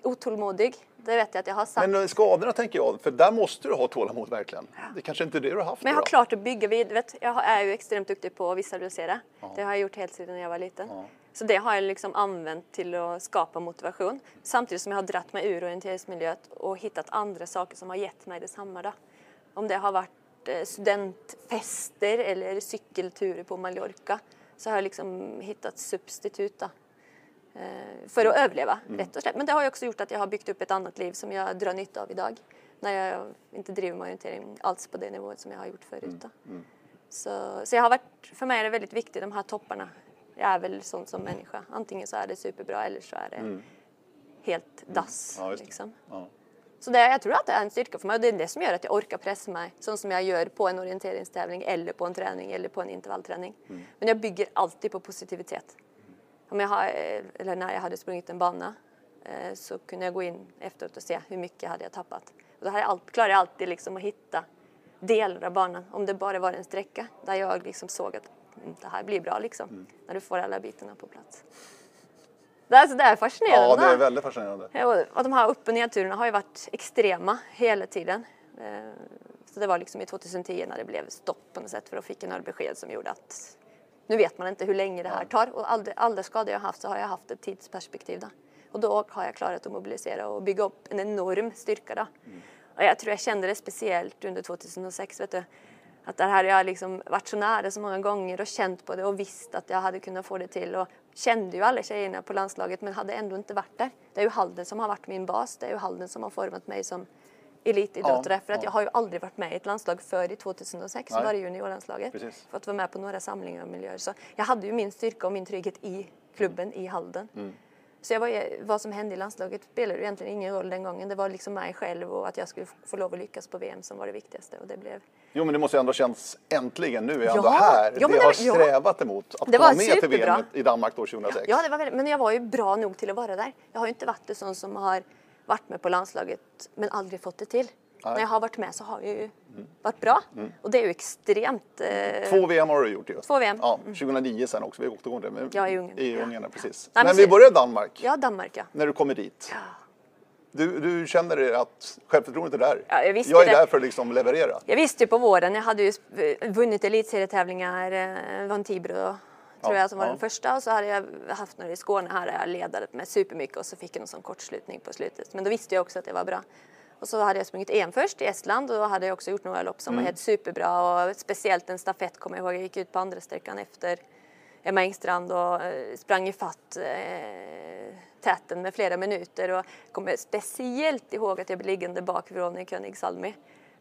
otålmodig. Det vet jag att jag har sagt. Men skadorna tänker jag, för där måste du ha tålamod verkligen. Det kanske inte är det du har haft. Men jag har klart att bygga. Vet, jag är ju extremt duktig på att visualisera. Ja. Det har jag gjort helt sedan jag var liten. Ja. Så det har jag liksom använt till att skapa motivation. Samtidigt som jag har dratt mig ur orienteringsmiljöet och hittat andra saker som har gett mig detsamma. Då. Om det har varit eh, studentfester eller cykelturer på Mallorca så har jag liksom hittat substitut. Då. Eh, för att överleva, mm. rätt och slätt. Men det har ju också gjort att jag har byggt upp ett annat liv som jag drar nytta av idag. När jag inte driver med orientering alls på det nivået som jag har gjort förut. Mm. Mm. Så, så jag har varit, för mig är det väldigt viktigt, de här topparna. Jag är väl sån som människa. Antingen så är det superbra eller så är det mm. helt mm. dass. Ja, liksom. ja. Så det, jag tror att det är en styrka för mig och det är det som gör att jag orkar pressa mig så som jag gör på en orienteringstävling eller på en träning eller på en intervallträning. Mm. Men jag bygger alltid på positivitet om jag har, eller när jag hade sprungit en bana eh, så kunde jag gå in efteråt och se hur mycket hade jag tappat. Och då hade jag all, klarade jag alltid liksom att hitta delar av banan, om det bara var en sträcka där jag liksom såg att mm, det här blir bra liksom, mm. när du får alla bitarna på plats. Det är, alltså, det är fascinerande. Ja, det är väldigt fascinerande. Och de här upp och nedturerna har ju varit extrema hela tiden. Eh, så det var liksom i 2010 när det blev stopp på något sätt för då fick jag några besked som gjorde att nu vet man inte hur länge det här tar och all, alla skador jag haft så har jag haft ett tidsperspektiv. Då. Och då har jag klarat att mobilisera och bygga upp en enorm styrka. Då. Mm. Och jag tror jag kände det speciellt under 2006. Vet du, att där hade jag liksom varit så nära så många gånger och känt på det och visst att jag hade kunnat få det till. Och kände ju alla tjejerna på landslaget men hade ändå inte varit där. Det är ju Halden som har varit min bas. Det är ju Halden som har format mig som elitidrottare Ja, för att ja. jag har ju aldrig varit med i ett landslag före 2006 Nej. var det juniorlandslaget. Precis. Fått vara med på några samlingar och miljöer. Så jag hade ju min styrka och min trygghet i klubben i Halden. Mm. Så jag var, vad som hände i landslaget spelade egentligen ingen roll den gången. Det var liksom mig själv och att jag skulle få lov att lyckas på VM som var det viktigaste och det blev Jo, men det måste ju ändå känns äntligen nu är jag Ja, ändå här. ja, det har det- ja. strävat emot att Det komma med till superbra. VM i Danmark då 2006. Ja, det var väldigt, men jag var ju bra nog till att vara där. Jag har ju inte varit en sån som har varit med på landslaget men aldrig fått det till. När jag har varit med så har jag ju varit bra och det är ju extremt. Eh, Två VM har du gjort ju. Två VM. Ja, 2009 sen också. Vi återgår till det. Ja, i Ungern. I. Ungern, ja, precis. Nej, men men vi börjar i Danmark. ja, Danmark ja. När du kommer dit. ja. Du, du känner att självförtroendet är där? Ja, jag jag är det. där för att liksom leverera. Jag visste ju på våren, jag hade ju vunnit elitserietävlingar, eh, vann Tibro tror Ja, jag som var den första och så hade jag haft några i Skåne här där jag ledat med supermycket och så fick jag någon sån kortslutning på slutet. Men då visste jag också att det var bra. Och så hade jag sprungit EM först i Estland och då hade jag också gjort några lopp som Mm. var helt superbra och speciellt en stafett kommer jag ihåg. Jag gick ut på andra sträckan efter Emma Engstrand och eh, sprang ifatt eh, täten med flera minuter och kommer speciellt ihåg att jag blev liggande bak Veronica König Salmi.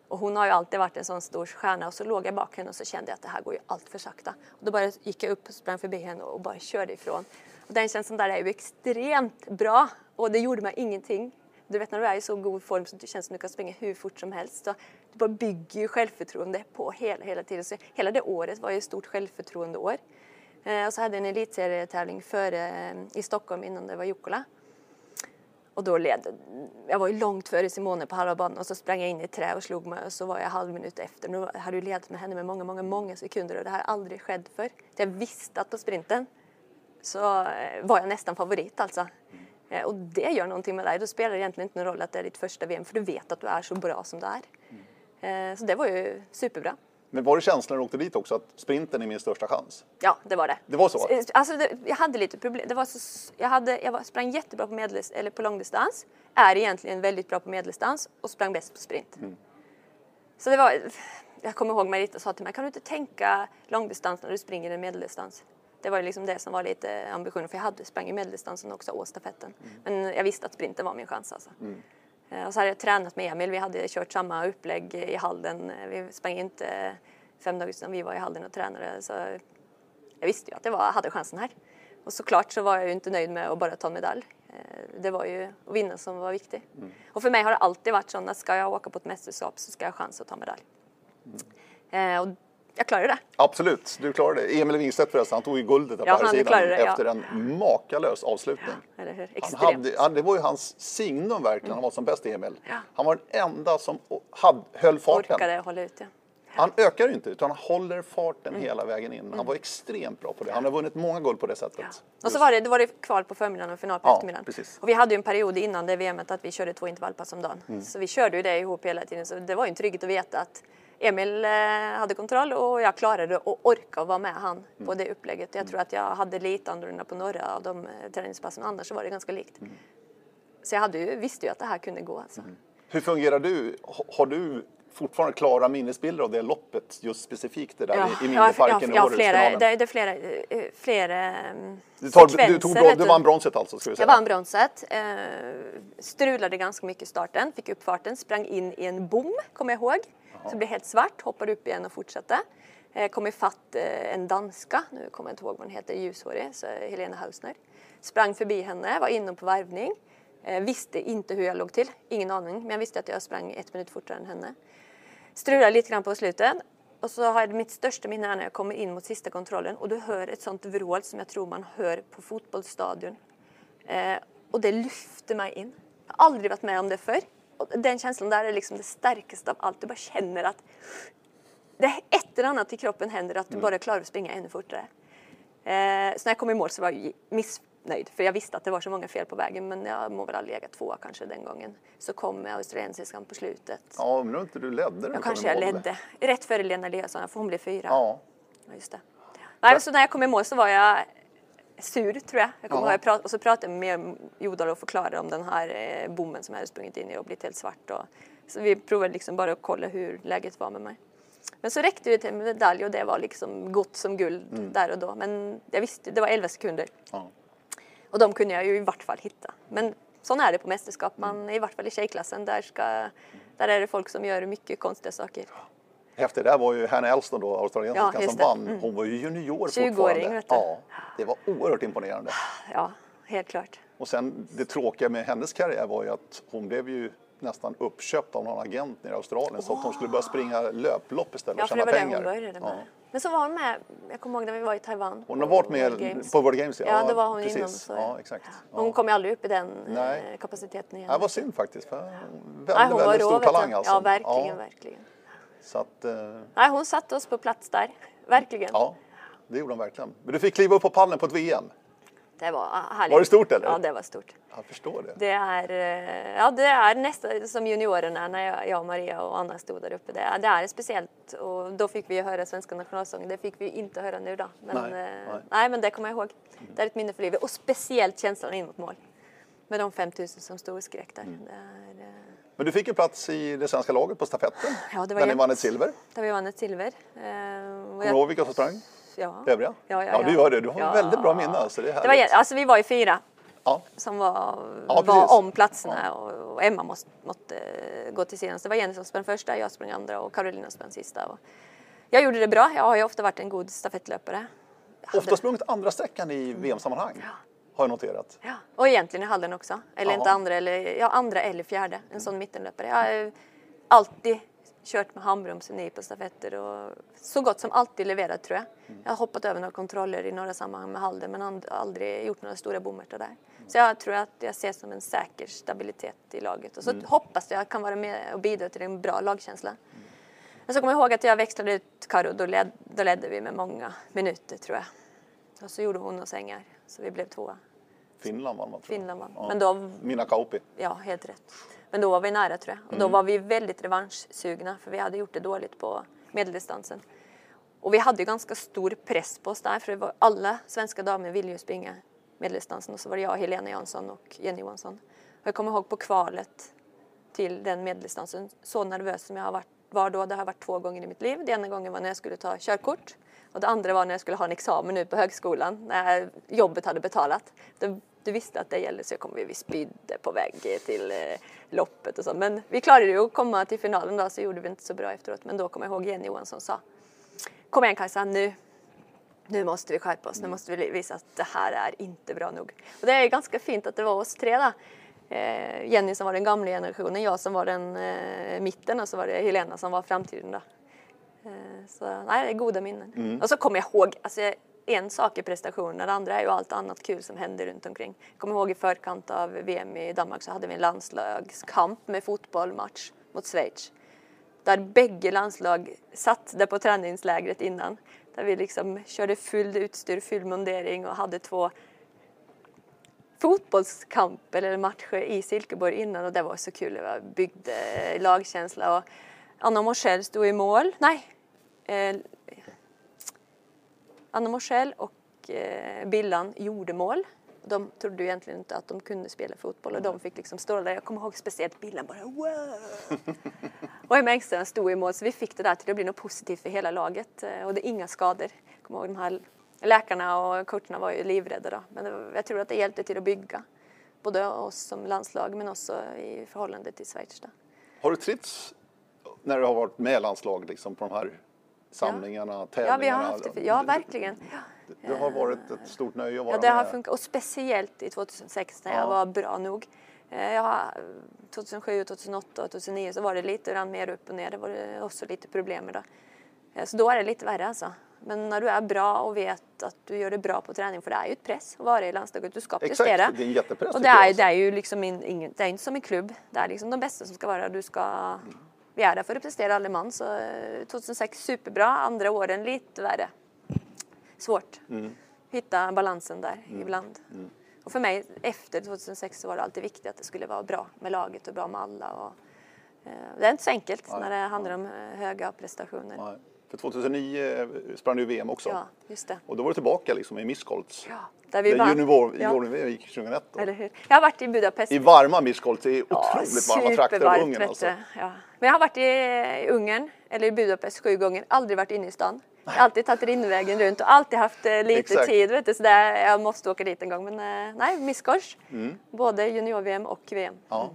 Och hon har ju alltid varit en sån stor stjärna och så låg jag bak henne och så kände jag att det här går ju allt för sakta. Och då bara gick jag upp och sprang förbi henne och bara körde ifrån. Och den känslan där är ju extremt bra och det gjorde mig ingenting. Du vet när du är i så god form så det känns som att du kan springa hur fort som helst. Så du bara bygger ju självförtroende på hela, hela tiden. Så hela det året var ju ett stort självförtroendeår. Eh, och så hade jag en elitserietävling före, eh, i Stockholm innan det var Jukkola. Och då led jag var ju långt före Simone på halva banan och så sprang jag in i ett trä och slog mig och så var jag halv minut efter. Nu hade jag ledat med henne med många, många, många sekunder och det har aldrig skett för. Jag visste att på sprinten så eh, var jag nästan favorit alltså. Eh, och det gör någonting med dig. Då spelar det egentligen inte någon roll att det är ditt första VM för du vet att du är så bra som du är. Eh, så det var ju superbra. Men var det känslan när du åkte dit också att sprinten är min största chans? Ja, det var det. Det var så? Alltså, det, jag hade lite problem. Det var så, jag, hade, jag var, sprang jättebra på, medels, eller på långdistans, är egentligen väldigt bra på medeldistans och sprang bäst på sprint. Mm. Så det var, jag kommer ihåg Marita sa till mig, kan du inte tänka långdistans när du springer en medeldistans? Det var liksom det som var lite ambitionen, för jag hade sprang i medeldistansen också och stafetten. Mm. Men jag visste att sprinten var min chans alltså. Eh, Och så hade jag tränat med Emil, vi hade kört samma upplägg i Halden. Eh, Vi sprang inte fem dagar sedan vi var i Halden och tränade. Så jag visste ju att jag var, hade chansen här. Och såklart så var jag ju inte nöjd med att bara ta en medalj. Eh, Det var ju att vinna som var viktigt. Och för mig har det alltid varit så att ska jag åka på ett mästerskap så ska jag ha chans att ta medalj. Eh, Och jag klarade det. Absolut, du klarade det. Emil Wingstedt förresten, han tog ju guldet Ja, på här sidan det, ja. efter en makalös avslutning. Hur? Han hade, han, det var ju hans signum verkligen, han var som bäst Emil. Ja. Han var den enda som hade, höll farten. Orkade hålla ut, ja. Han ökar ju inte, utan han håller farten Mm. hela vägen in. Han var extremt bra på det. Han har vunnit många guld på det sättet. Och så var det, då var det kval på förmiddagen och final på Ja, eftermiddagen. precis. Och vi hade ju en period innan det VMet att vi körde två intervallpass om dagen. Mm. Så vi körde ju det ihop hela tiden. Så det var ju en trygghet att veta att Emil eh, hade kontroll och jag klarade att orka vara med han Mm. på det upplägget. Jag tror att jag hade lite annorlunda på några av de eh, träningspassen, annars så var det ganska likt. Mm. Så jag hade ju, visste ju att det här kunde gå alltså. Hur fungerar du? Har du fortfarande klara minnesbilder av det loppet, just specifikt det där i, i Minneparken ja, i flera, det, det är flera, eh, flera Du, tar, du, tog, du. vann bronset alltså? Ska vi säga. Jag vann bronset. Eh, strulade ganska mycket i starten, fick upp farten, sprang in i en bom, kommer jag ihåg. Så det blev helt svart, hoppade upp igen och fortsatte. Jag eh, kom ifatt eh, en danska, nu kommer jag inte ihåg vad hon heter, ljushårig, så Helena Hausner. Sprang förbi henne, var inne på varvning. Eh, visste inte hur jag låg till, ingen aning, men jag visste att jag sprang ett minut fortare än henne. Strulade lite grann på slutet. Och så har jag mitt största minne är när jag kommer in mot sista kontrollen och du hör ett sånt vrål som jag tror man hör på fotbollsstadion. Eh, och det lyfter mig in. Jag har aldrig varit med om det förr. Och den känslan där är liksom det starkaste av allt. Du bara känner att det ett eller annat i kroppen händer att du bara klarar att springa ännu fortare. Eh, så när jag kom i mål så var jag missnöjd för jag visste att det var så många fel på vägen men jag må väl ha legat tvåa kanske den gången. Så kom australiensiskan på slutet. Ja, men nu inte du ledde du Jag kanske jag ledde. Rätt före Lena Eliasson, för hon blev fyra. Ja. Ja, just det. Nej, så när jag kom i mål så var jag sur tror jag. jag, kommer Ja. ihåg, jag prat, och så pratade jag med Jodal och förklarade om den här eh, bommen som hade sprungit in i och blivit helt svart. Och, så vi provade liksom bara att kolla hur läget var med mig. Men så räckte det till en medalj och det var liksom gott som guld där och då. Men jag visste, det var 11 sekunder. Ja. Och de kunde jag ju i vart fall hitta. Men sån är det på mästerskap. Man, I vart fall i tjejklassen, där ska Där är det folk som gör mycket konstiga saker. Häftigt, det här var ju Hannah Elston då, australiensiskan Ja, som vann. Hon var ju junior 20-åring, fortfarande. vet du. Ja, det var oerhört imponerande. Ja, helt klart. Och sen det tråkiga med hennes karriär var ju att hon blev ju nästan uppköpt av någon agent nere i Australien så att hon skulle börja springa löplopp istället Ja, och för tjäna det var det pengar. hon började med. Ja. Men så var hon med, jag kommer ihåg när vi var i Taiwan. Hon har varit med Games. på World Games. Ja, då var hon precis. innan. Så, ja, exakt. Hon Ja. kom ju aldrig upp i den Nej. eh, kapaciteten igen. Det var synd faktiskt. För väldigt, Nej, hon var väldigt rå, stor talang alltså. Ja, verkligen, Ja, verkligen. Så att, eh, Nej, hon satte oss på plats där. Verkligen. ja, det gjorde hon verkligen. Men du fick kliva upp på pallen på ett VM. Det var ah, härligt. Var det stort, eller? Ja, det var stort. Jag förstår det. Det är, eh, ja, det är nästan som juniorerna när jag, jag, Maria och Anna stod där uppe. Det det är speciellt och då fick vi höra svenska nationalsången. Det fick vi inte höra nu då. Men, Nej, nej, nej. nej. men det kommer jag ihåg. Det är ett minne för livet och speciellt känslan in mot mål. Med de 5000 som stod och skrek där. Mm. Det är, eh, Men du fick en plats i det svenska laget på stafetten. Ja, det var när ni jätte- vann ett silver. där vi vann ett silver. Eh, Kommer jag- du ihåg vilka som sprang? Ja. Övriga? Ja, ja, ja, du ja. gör det. Du har Ja. väldigt bra minne. Alltså. Det är Det var, alltså vi var ju fyra ja. som var, Ja, var om platserna och, Emma måste, måste eh, gå till sidan. Så det var Jenny som sprang första, jag sprang andra och Carolina sprang sista. Och jag gjorde det bra. Jag har ju ofta varit en god stafettlöpare. Ofta sprungit andra sträckan i VM-sammanhang. Har jag noterat. Ja, och egentligen i hallen också. Eller Jaha. inte andra eller, ja, andra eller fjärde. En sån mittenlöpare. Jag har alltid kört med handbromsen i på stafetter och så gott som alltid leverat tror jag. Jag har hoppat över några kontroller i några sammanhang med Halden men aldrig gjort några stora bommertar där. Så jag tror att jag ser som en säker stabilitet i laget och så hoppas jag kan vara med och bidra till en bra lagkänsla. Men så kommer jag ihåg att jag växlade ut Karo, då, led, då ledde vi med många minuter tror jag. Och så gjorde hon oss sängar så vi blev tvåa. Finland vann man tror jag. Finland vann. Ja. Men då Mina Kauppi. Ja, helt rätt. Men då var vi nära tror jag. Och Mm. då var vi väldigt revanschsugna för vi hade gjort det dåligt på medeldistansen. Och vi hade ju ganska stor press på oss där för var, alla svenska damer ville ju springa medeldistansen och så var det jag, Helena Jansson och Jenny Johansson. Och jag kommer ihåg på kvalet till den medeldistansen, så nervös som jag har varit, var då, det har jag varit två gånger i mitt liv. Det ena gången var när jag skulle ta körkort och det andra var när jag skulle ha en examen nu på högskolan när jobbet hade betalat. Du, du visste att det gällde så jag kom, vi spydde på väg till eh, loppet och så. Men vi klarade ju att komma till finalen då så gjorde vi inte så bra efteråt. Men då kommer jag ihåg Jenny Johansson sa Kom igen Kajsa, nu, nu måste vi skärpa oss. Nu måste vi visa att det här är inte bra nog. Och det är ganska fint att det var oss tre då. Eh, Jenny som var den gamla generationen, jag som var den eh, mitten och så var det Helena som var framtiden då. Eh, så nej, det är goda minnen. Och så kommer jag ihåg, alltså, en sak är prestationen, det andra är ju allt annat kul som händer runt omkring. Jag kommer ihåg i förkant av VM i Danmark så hade vi en landslagskamp med fotbollmatch mot Schweiz. Där bägge landslag satt där på träningslägret innan. Där vi liksom körde full utstyr, full mundering och hade två fotbollskamper eller matcher i Silkeborg innan och det var så kul. Det byggde lagkänsla och Anna Morsell stod i mål. Nej, eh, Anna Morsell och eh, Billan gjorde mål. De trodde ju egentligen inte att de kunde spela fotboll och de fick liksom stå där. Jag kommer ihåg speciellt Billan bara wow. och Emma Engström stod i mål så vi fick det där till att bli något positivt för hela laget eh, och det är inga skador. Jag kommer ihåg de här läkarna och coacherna var ju livrädda då. Men var- jag tror att det hjälpte till att bygga både oss som landslag men också i förhållande till Schweiz. Då. Har du trivts när du har varit med landslag liksom, på de här samlingarna, Ja, tävlingarna? vi har haft det. Ja, verkligen. Ja. Det har varit ett stort nöje att vara Ja, det har med. funkat. Och speciellt i 2006 när Ja. jag var bra nog. Eh, Jag har, 2007, 2008 och 2009 så var det lite grann mer upp och ner. Det var det också lite problem med det. Eh, Så då är det lite värre alltså. Men när du är bra och vet att du gör det bra på träning, för det är ju ett press att vara i landslaget, du ska Exakt, prestera. det är en jättepress, Och det är, alltså. det är ju liksom in, ingen, det är inte som en klubb. Det är liksom de bästa som ska vara. Du ska, vi är där för att prestera alle man. Så eh, 2006 superbra, andra åren lite värre. Svårt. Mm. Hitta balansen där ibland. Och för mig efter 2006 så var det alltid viktigt att det skulle vara bra med laget och bra med alla. Och, eh, det är inte så enkelt Nej, när det handlar om eh, höga prestationer. Nej. För 2009 sprang du VM också. Ja, just det. Och då var du tillbaka liksom i Miskolc. Ja, där vi vann. junior, Ja. gick 2001 då. Eller hur? Jag har varit i Budapest. I varma Miskolc, det är Ja, otroligt varma trakter av Ungern alltså. Ja. Men jag har varit i Ungern, eller i Budapest sju gånger, aldrig varit inne i stan. Jag har alltid tagit Rinnvägen runt och alltid haft eh, lite Exakt. tid. Vet du, så där, jag måste åka dit en gång. Men eh, nej, Miskolc. Mm. Både junior-VM och VM. Ja.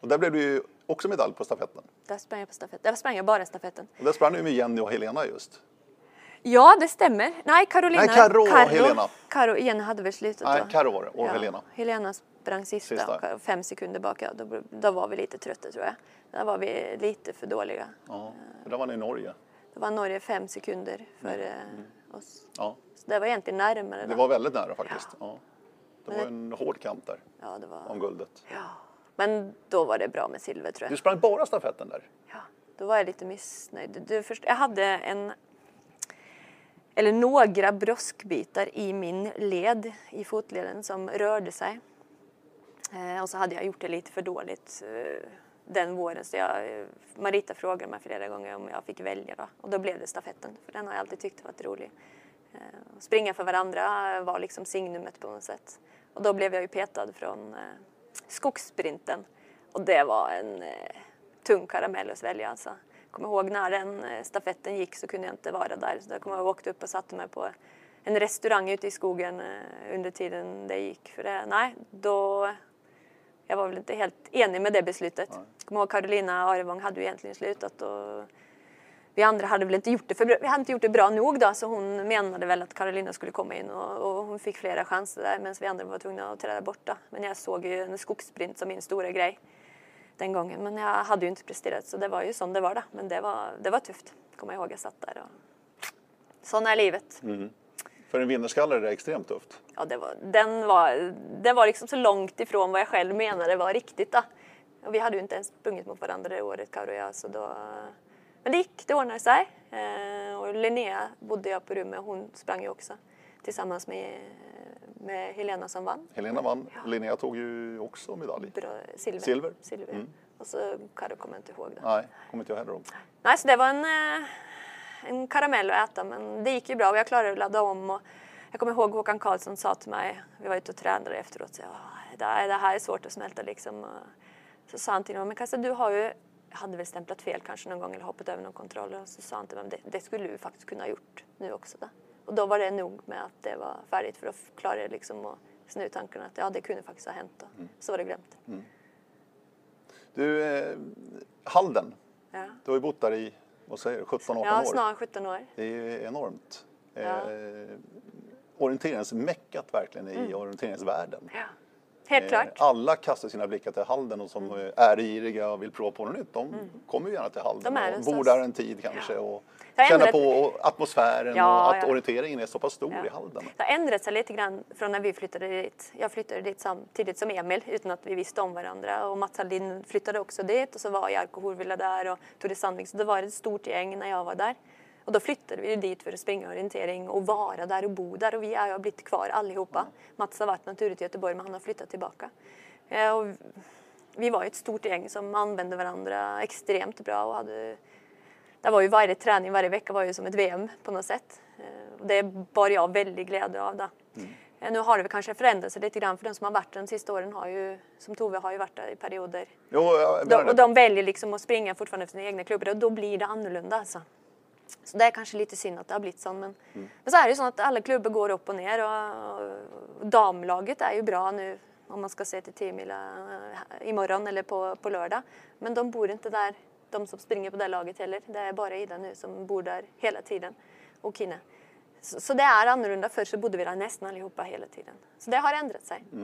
Och där blev du ju också medalj på stafetten. Där sprang jag på stafett. Där sprang jag bara stafetten. Och där sprang du med Jenny och Helena just. Ja, det stämmer. Nej, Carolina. Nej, Karo och Helena. Karo, Jenny hade väl slutat Nej, då. Karo var det och Ja, Helena. Helena sprang sista, Sista. och fem sekunder bak. Ja, då, då var vi lite trötta tror jag. Där var vi lite för dåliga. Ja, för där var ni i Norge. Då var Norge fem sekunder före eh, oss. Ja, Så det var egentligen närmare. det då. var väldigt nära faktiskt. Ja. Det var en hård kamp där Ja, det var... om guldet. Ja. Men då var det bra med silver tror jag. Du sprang bara stafetten där? Ja, då var jag lite missnöjd. Du, du först, jag hade en, eller några broskbitar i min led, i fotleden, som rörde sig. Eh, och så hade jag gjort det lite för dåligt eh, den våren. Så jag, eh, Marita frågade mig flera gånger om jag fick välja. Då. Och då blev det stafetten, för den har jag alltid tyckt varit rolig. Eh, springa för varandra var liksom signumet på något sätt. Och då blev jag ju petad från eh, skogssprinten. Och det var en eh, tung karamell att svälja alltså. Jag kommer ihåg när den eh, stafetten gick så kunde jag inte vara där. Så jag kommer ihåg att jag åkte upp och satte mig på en restaurang ute i skogen eh, under tiden det gick. För det, nej, då... Jag var väl inte helt enig med det beslutet. Jag kommer ihåg Carolina Arevang hade ju egentligen slutat och vi andra hade väl inte gjort det, för vi hade inte gjort det bra nog då, så hon menade väl att Carolina skulle komma in och, och hon fick flera chanser där medan vi andra var tvungna att träda borta. Men jag såg ju en skogssprint som min stora grej den gången. Men jag hade ju inte presterat så det var ju som det var då. Men det var, det var tufft, kommer jag ihåg. Jag satt där och... Sån är livet. För en vinnarskalle är det extremt tufft. Ja, det var, den, var, den var liksom så långt ifrån vad jag själv menade var riktigt. Då. Och vi hade ju inte ens sprungit mot varandra det året, Karo och jag. Så då, men det gick, det ordnade sig. Eh, och Linnea bodde jag på rum med, hon sprang ju också tillsammans med, med Helena som vann. Helena vann. Linnea tog ju också medalj. Bra, silver. Silver. silver. Mm. Och så Karo kommer jag inte ihåg det. Nej, kommer inte jag heller ihåg. Nej, så det var en, eh, en karamell att äta, men det gick ju bra och jag klarade att ladda om. Och jag kommer ihåg Håkan Karlsson sa till mig, vi var ute och tränade efteråt, så, "Ja, det, här, det här är svårt att smälta liksom. Så sa han till mig, men Kassa du har ju, jag hade väl stämplat fel kanske någon gång eller hoppat över någon kontroll. Och så sa han till mig, det, det skulle du faktiskt kunna ha gjort nu också. Då. Och då var det nog med att det var färdigt för då klarade jag liksom att snö ut tankarna att ja, det kunde faktiskt ha hänt. Då. Så var det glömt. Du, eh, Halden. Ja, Du har ju bott där i, vad säger du, 17-18 ja år. snart 17 år. Det är enormt. Ja. Eh, orienteringsmäckat verkligen i orienteringsvärlden. Ja. Helt Eh, klart. Alla kastar sina blickar till Halden och som eh, är giriga och vill prova på något nytt. De kommer ju gärna till Halden Mm. Och bor där en tid kanske och Det har känner ändrat- på atmosfären Ja, och att ja. orienteringen är så pass stor Ja. i Halden. Det har ändrat sig lite grann från när vi flyttade dit. Jag flyttade dit samtidigt som Emil utan att vi visste om varandra. Och Mats Hallin flyttade också dit och så var Jarkko Horvila där och Tore Sandvik. Så det var ett stort gäng när jag var där. Och då flyttade vi dit för att springa orientering och vara där och bo där. Och vi är, har blivit kvar allihopa. Mats har varit naturligt i Göteborg men han har flyttat tillbaka. Eh, Och vi var ett stort gäng som använde varandra extremt bra och hade det var ju varje träning varje vecka var ju som ett VM på något sätt. Eh, det bar jag väldigt glädje av. Då. Eh, Nu har det kanske förändrat sig lite grann för de som har varit de sista åren har ju, som Tove har ju varit där i perioder. Jo, De, och de väljer liksom att springa fortfarande för sina egna klubbar och då blir det annorlunda alltså. Så det är kanske lite synd att det har blivit så. Men, men så är det ju så att alla klubbar går upp och ner och, och damlaget är ju bra nu om man ska se till 10 mila eh, imorgon eller på, på lördag. Men de bor inte där, de som springer på det laget heller. Det är bara Ida nu som bor där hela tiden och Kine. Så, så det är annorlunda. Förr så bodde vi där nästan allihopa hela tiden. Så det har ändrat sig. Eh,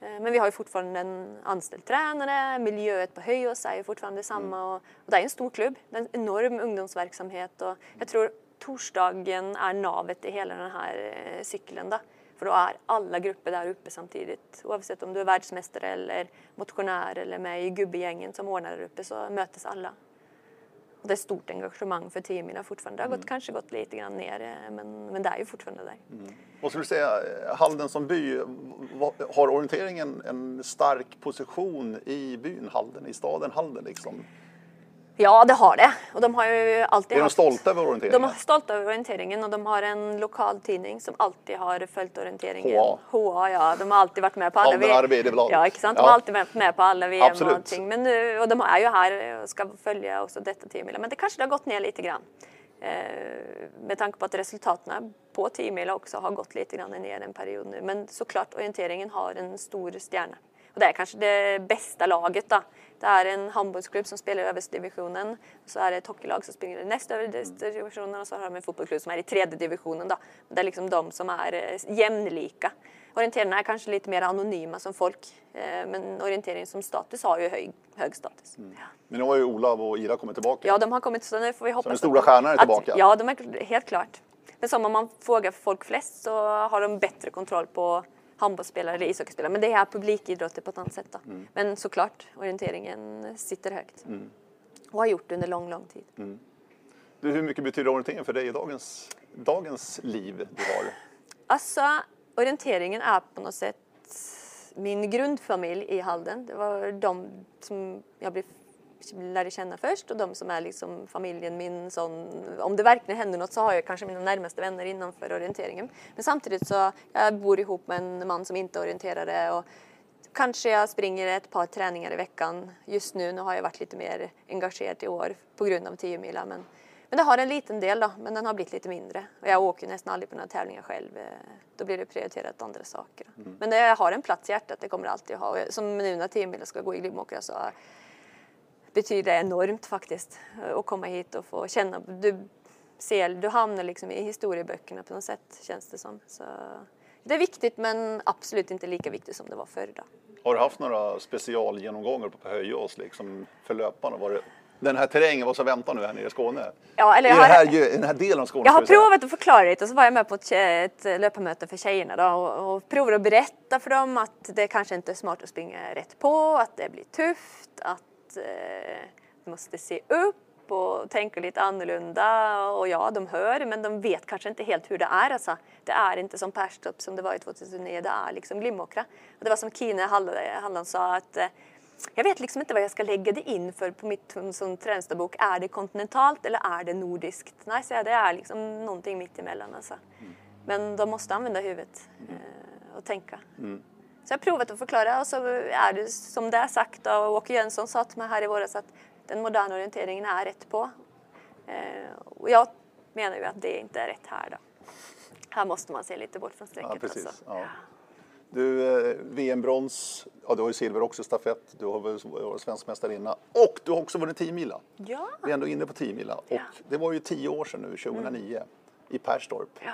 Men vi har ju fortfarande en anställd tränare, miljöet på Höjås är ju fortfarande samma och, och det är en stor klubb, det är en enorm ungdomsverksamhet och jag tror torsdagen är navet i hela den här eh, cykeln då. För då är alla grupper där uppe samtidigt. Oavsett om du är världsmästare eller motionär eller med i gubbegängen som ordnar där uppe så mötes alla. Och det är stort engagemang för 10 mila fortfarande. Det har gått, kanske gått lite grann ner eh, men, men det är ju fortfarande där. Vad skulle du säga, eh, Halden som by, har orienteringen en stark position i byn Halden, i staden Halden liksom? Ja, det har det. Och de har ju alltid Är de stolta över De orienteringen? är stolta över orienteringen och de har en lokal tidning som alltid har följt orienteringen. HA. HA, ja. De har alltid varit med på alla Arbeiderblad. Ja, sant? De Ja. har alltid varit med på alla VM Absolut. och allting. Men nu, och de är ju här och ska följa också detta 10 Men det kanske det har gått ner lite grann. Eh, med tanke på att resultaten på 10 också har gått lite grann ner en period nu. Men såklart, orienteringen har en stor stjärna. Och det är kanske det bästa laget då. Det är en handbollsklubb som spelar i översta divisionen. Så är det ett hockeylag som springer i näst översta divisionen och så har de en fotbollsklubb som är i tredje divisionen. Då. Det är liksom de som är eh, jämlika. Orienterarna är kanske lite mer anonyma som folk. Eh, men orientering som status har ju hög, hög status. Mm. Ja. Men nu har ju Olav och Ira kommit tillbaka. Ja, de har kommit. Så nu får vi hoppas så den stora stjärnan är tillbaka? Att, ja, de är helt klart. Men som om man frågar folk flest så har de bättre kontroll på handbollsspelare eller ishockeyspelare. Men det är publikidrotter på ett annat sätt. Mm. Men såklart, orienteringen sitter högt. Mm. Och har gjort det under lång, lång tid. Mm. Du, hur mycket betyder orienteringen för dig i dagens, dagens liv du har? Alltså, orienteringen är på något sätt min grundfamilj i Halden. Det var de som jag blev lärde känna först och de som är liksom familjen min sån, om det verkligen händer något så har jag kanske mina närmaste vänner innanför orienteringen. Men samtidigt så, jag bor ihop med en man som inte är orienterare och kanske jag springer ett par träningar i veckan. Just nu, nu har jag varit lite mer engagerad i år på grund av 10 mila men, men det har en liten del då, men den har blivit lite mindre. Och jag åker nästan aldrig på några tävlingar själv. Eh, då blir det prioriterat andra saker. Mm. Men jag har en plats i hjärtat, det kommer det alltid ha. Som nu när 10 mila ska gå i Glimåkra så betyder enormt faktiskt att komma hit och få känna. Du, ser, du hamnar liksom i historieböckerna på något sätt känns det som. Så det är viktigt men absolut inte lika viktigt som det var förr. Då. Har du haft några specialgenomgångar på Höjås liksom för löparna? Var det den här terrängen, vad som väntar nu här nere i Skåne? Ja, eller I, har, här, I den här delen av Skåne? Jag har provat att förklara lite och så var jag med på ett, ett löparmöte för tjejerna då, och, och provade att berätta för dem att det kanske inte är smart att springa rätt på, att det blir tufft, att eh, måste se upp och tänka lite annorlunda. Och ja, de hör, men de vet kanske inte helt hur det är. Alltså, det är inte som Perstorp som det var i 2009, det är liksom Glimåkra. Och det var som Kine Halland sa att eh, jag vet liksom inte vad jag ska lägga det in för på mitt som träningsdagbok. Är det kontinentalt eller är det nordiskt? Nej, så det är liksom någonting mitt emellan. Alltså. Mm. Men de måste använda huvudet eh, och tänka. Mm. Så jag har provat att förklara och så är det som det är sagt och Åke Jönsson sa till mig här i våras att den moderna orienteringen är rätt på. Eh, och jag menar ju att det inte är rätt här då. Här måste man se lite bort från strecket. Ja, precis. Alltså. Ja. Du, eh, VM-brons, ja du har ju silver också stafett, du har varit svensk mästarinna och du har också vunnit 10 mila. Ja. Vi är ändå inne på 10 mila och det var ju 10 år sedan nu, 2009, mm. i Perstorp. Ja.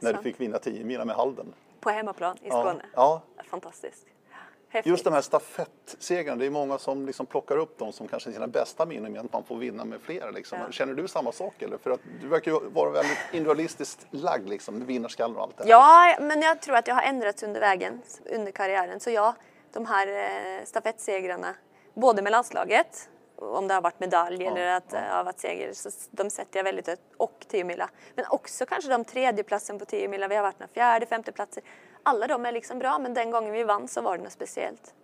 När du fick vinna 10 mila med Halden på hemmaplan i Skåne. Ja. ja. Fantastiskt. Häftigt. Just de här stafettsegrarna, det är många som liksom plockar upp dem som kanske sina bästa minnen med att man får vinna med flera. Liksom. Ja. Känner du samma sak eller? För att du verkar ju vara väldigt individualistiskt lagd, liksom, vinnarskallen och allt det här. Ja, men jag tror att jag har ändrats under vägen, under karriären. Så ja, de här eh, stafettsegrarna, både med landslaget om det har varit medalj ja, eller att ja. har varit seger. Så de sätter jag väldigt högt. Och 10 mila. Men också kanske de tredjeplatsen på 10 mila. Vi har varit några fjärde, femte platser. Alla de är liksom bra men den gången vi vann så var det något speciellt.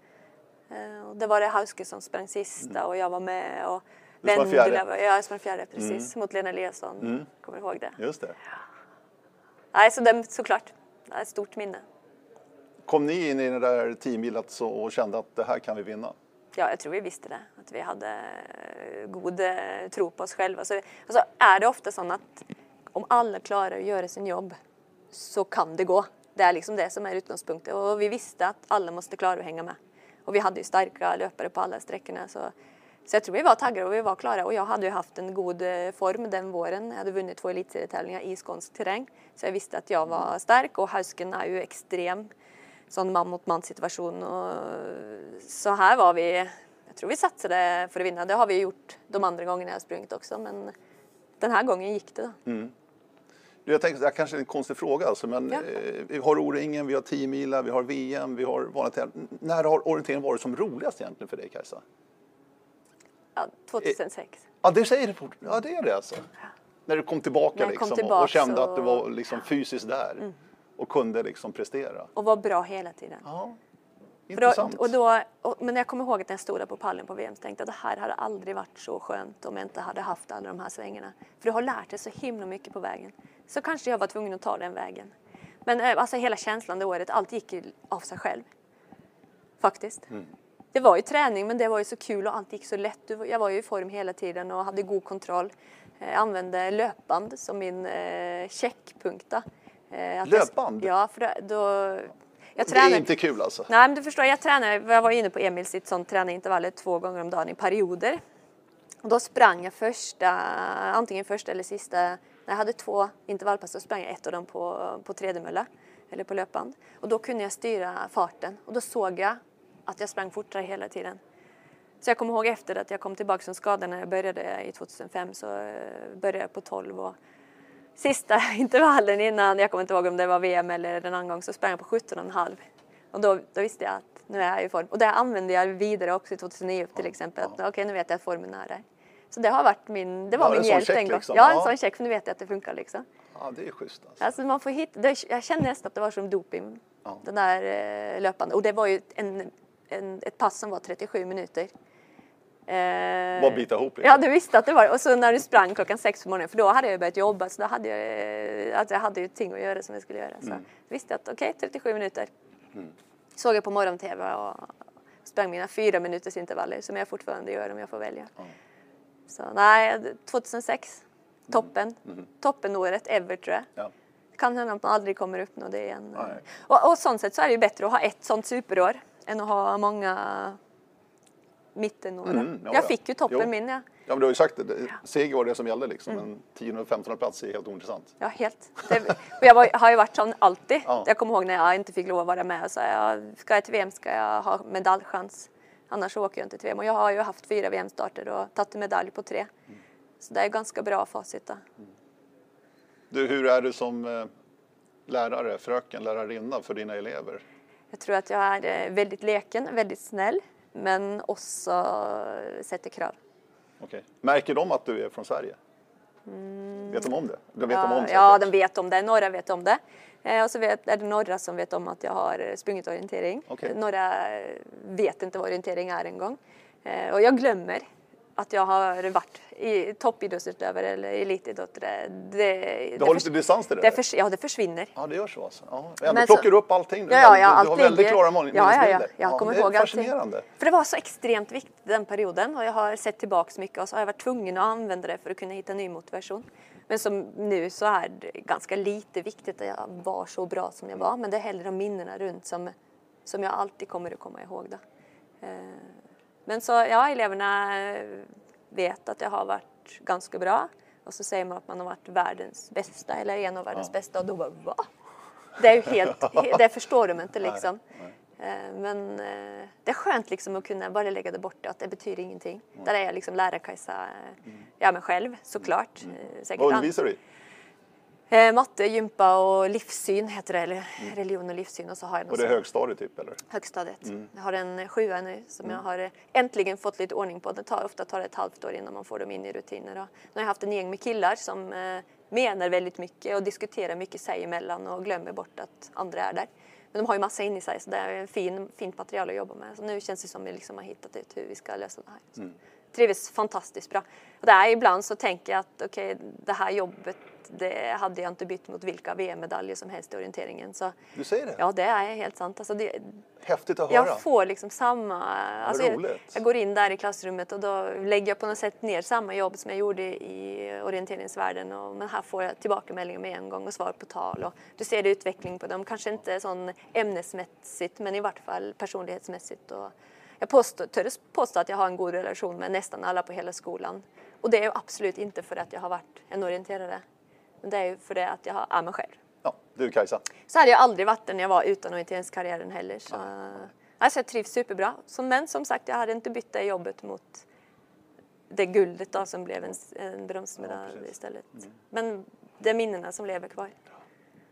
Och det var det Hauske som sprang sista mm. och jag var med. Och du sprang fjärde? Ja, jag sprang fjärde precis. Mm. Mot Lena Eliasson. Mm. Kommer ihåg det? Just det. Ja. Nej, så det, såklart. Det är ett stort minne. Kom ni in i det där 10 milat och kände att det här kan vi vinna? Ja, jag tror vi visste det. Att vi hade eh, god eh, tro på oss själva. Så, alltså, är det ofta så att om alla klarar att göra sin jobb så kan det gå. Det är liksom det som är utgångspunkten. Och vi visste att alla måste klara att hänga med. Och vi hade ju starka löpare på alla sträckorna. Så, så jag tror vi var taggade och vi var klara. Och jag hade ju haft en god eh, form den våren. Jag hade vunnit två elitserietävlingar i skånsk terräng. Så jag visste att jag var stark och Hausken är ju extrem sån man mot man situation. Och så här var vi, jag tror vi satsade för att vinna. Det har vi gjort de andra gångerna jag har sprungit också men den här gången gick det. Mm. Jag tänkte, det kanske är en konstig fråga alltså, men ja. eh, vi har O-ringen, vi har 10 mila, vi har VM, vi har vanligt När har orienteringen varit som roligast egentligen för dig Kajsa? Ja, 2006. Eh, ja, det säger du fort. Ja, det är det alltså. Ja. När du kom tillbaka, liksom, kom tillbaka och, och kände att du var liksom fysiskt där. Mm och kunde liksom prestera. Och var bra hela tiden. Ja, intressant. Då, och då, och, men jag kommer ihåg att när jag stod där på pallen på VM så tänkte jag att det här hade aldrig varit så skönt om jag inte hade haft alla de här svängarna. För du har lärt dig så himla mycket på vägen. Så kanske jag var tvungen att ta den vägen. Men eh, alltså hela känslan det året, allt gick av sig själv. Faktiskt. Mm. Det var ju träning men det var ju så kul och allt gick så lätt. Jag var ju i form hela tiden och hade god kontroll. Jag eh, använde löpband som min eh, checkpunkta. Eh, Löpband? Jag, ja, för då, Jag Det är inte kul alltså. Nej, men du förstår, jag tränar, jag var inne på Emil sitt sånt träningintervaller två gånger om dagen i perioder. Och då sprang jag första, antingen första eller sista, när jag hade två intervallpass, så sprang jag ett av dem på, på tredemölla eller på löpband. Och då kunde jag styra farten och då såg jag att jag sprang fortare hela tiden. Så jag kommer ihåg efter att jag kom tillbaka från skadan när jag började i 2005 så eh, började jag på 12 och sista intervallen innan, jag kommer inte ihåg om det var VM eller en annan gång, så sprang jag på 17,5. Och då, då visste jag att nu är jag i form. Och det använde jag vidare också i 2009 till exempel. Att, Okej, nu vet jag att formen är där. Så det har varit min, det var Ja, min hjälp en gång. liksom. Ja, en sån check för nu vet jag att det funkar liksom. Ja, det är schysst alltså. Alltså man får hitta, det, jag kände nästan att det var som doping. Ja. Den där eh, löpande. Och det var ju en, en, ett pass som var 37 minuter. Eh, Bara bita ihop liksom. Ja, du visste att det var Och så när du sprang klockan sex på morgonen, för då hade jag börjat jobba, så då hade jag, alltså jag hade ju ting att göra som jag skulle göra. Så Mm. visste jag att okej, 37 minuter. Såg jag på morgon-tv och sprang mina fyra minuters intervaller som jag fortfarande gör om jag får välja. Så nej, 2006, toppen. Toppenåret ever tror jag. Ja. Kan hända att man aldrig kommer uppnå det igen. Nej. Och, och sånt sätt så är det ju bättre att ha ett sånt superår än att ha många mittenår. Mm, ja, jag ja. fick ju toppen Jo. min, ja. Ja, men du har ju sagt det. Seger var det som gällde liksom. Mm. En 10 och 15 plats är helt ointressant. Ja, helt. Det, och jag var, har ju varit sån alltid. Ja. Jag kommer ihåg när jag inte fick lov att vara med. Så jag, ska jag till VM ska jag ha medaljchans. Annars åker jag inte till VM. Och jag har ju haft fyra VM-starter och tagit medalj på tre. Så det är ganska bra facit. Då. Du, hur är du som eh, lärare, fröken, lärarinna för dina elever? Jag tror att jag är eh, väldigt leken, väldigt snäll. Men också sätter krav. Okej. Märker de att du är från Sverige? Vet de om det? De vet Ja, de om det? ja, de vet om det. Några vet om det. Eh, och så vet, är det några som vet om att jag har sprungit orientering. Okej. Några vet inte vad orientering är en gång. Eh, och jag glömmer att jag har varit i toppidrottsutövare eller elitidrottare. Det, Du har förs- lite distans till det? det förs, Ja, det försvinner. Ja, det gör så alltså. Ja. Ändå Men plockar du upp allting. Du, Ja, ja, du, jag du har alltid, väldigt klara min- ja, ja, ja, minnesbilder. jag kommer det är ihåg allting. fascinerande. För det var så extremt viktigt den perioden och jag har sett tillbaks mycket och så har jag varit tvungen att använda det för att kunna hitta ny motivation. Men som nu så är det ganska lite viktigt att jag var så bra som jag var men det är hellre de minnena runt som, som jag alltid kommer att komma ihåg. Då. Men så ja, eleverna eh, vet att jag har varit ganska bra och så säger man att man har varit världens bästa eller en av världens bästa och då bara va? Det är ju helt, det förstår de inte liksom. Eh, Men eh, det är skönt liksom att kunna bara lägga det borta, att det betyder ingenting. Där är jag liksom lärarkajsa, eh, ja men själv såklart. Eh, Säkert Vad undervisar du i? Eh, matte, gympa och livssyn heter det, eller religion och livssyn och så har jag Och det är högstadiet typ eller? högstadiet. Jag har en sjua nu som jag har eh, äntligen fått lite ordning på. Det tar, ofta tar det ett halvt år innan man får dem in i rutiner. Och nu har jag haft en gäng med killar som eh, menar väldigt mycket och diskuterar mycket sig emellan och glömmer bort att andra är där. Men de har ju massa in i sig så det är en fin, fint material att jobba med. Så nu känns det som vi liksom har hittat ut hur vi ska lösa det här. Trivs fantastiskt bra. Och där ibland så tänker jag att okej, det här jobbet det hade jag inte bytt mot vilka VM-medaljer som helst i orienteringen. Så, Du säger det? Ja, det är helt sant. Alltså det, Häftigt att höra. jag får liksom samma... Alltså jag, jag går in där i klassrummet och då lägger jag på något sätt ner samma jobb som jag gjorde i orienteringsvärlden. Och, men här får jag tillbakameldingar med en gång och svar på tal. Och du ser utveckling på dem. Kanske inte sån ämnesmässigt men i vart fall personlighetsmässigt. Och jag påstår, törs påstå att jag har en god relation med nästan alla på hela skolan. Och det är ju absolut inte för att jag har varit en orienterare. Men det är ju för det att jag är mig själv. Ja, du Kajsa. Så hade jag aldrig varit där när jag var utan orienteringskarriären heller. Så, alltså jag trivs superbra. Så, men som sagt, jag hade inte bytt det jobbet mot det guldet då, som blev en, en bronsmedalj Ja, istället. Men det är minnena som lever kvar.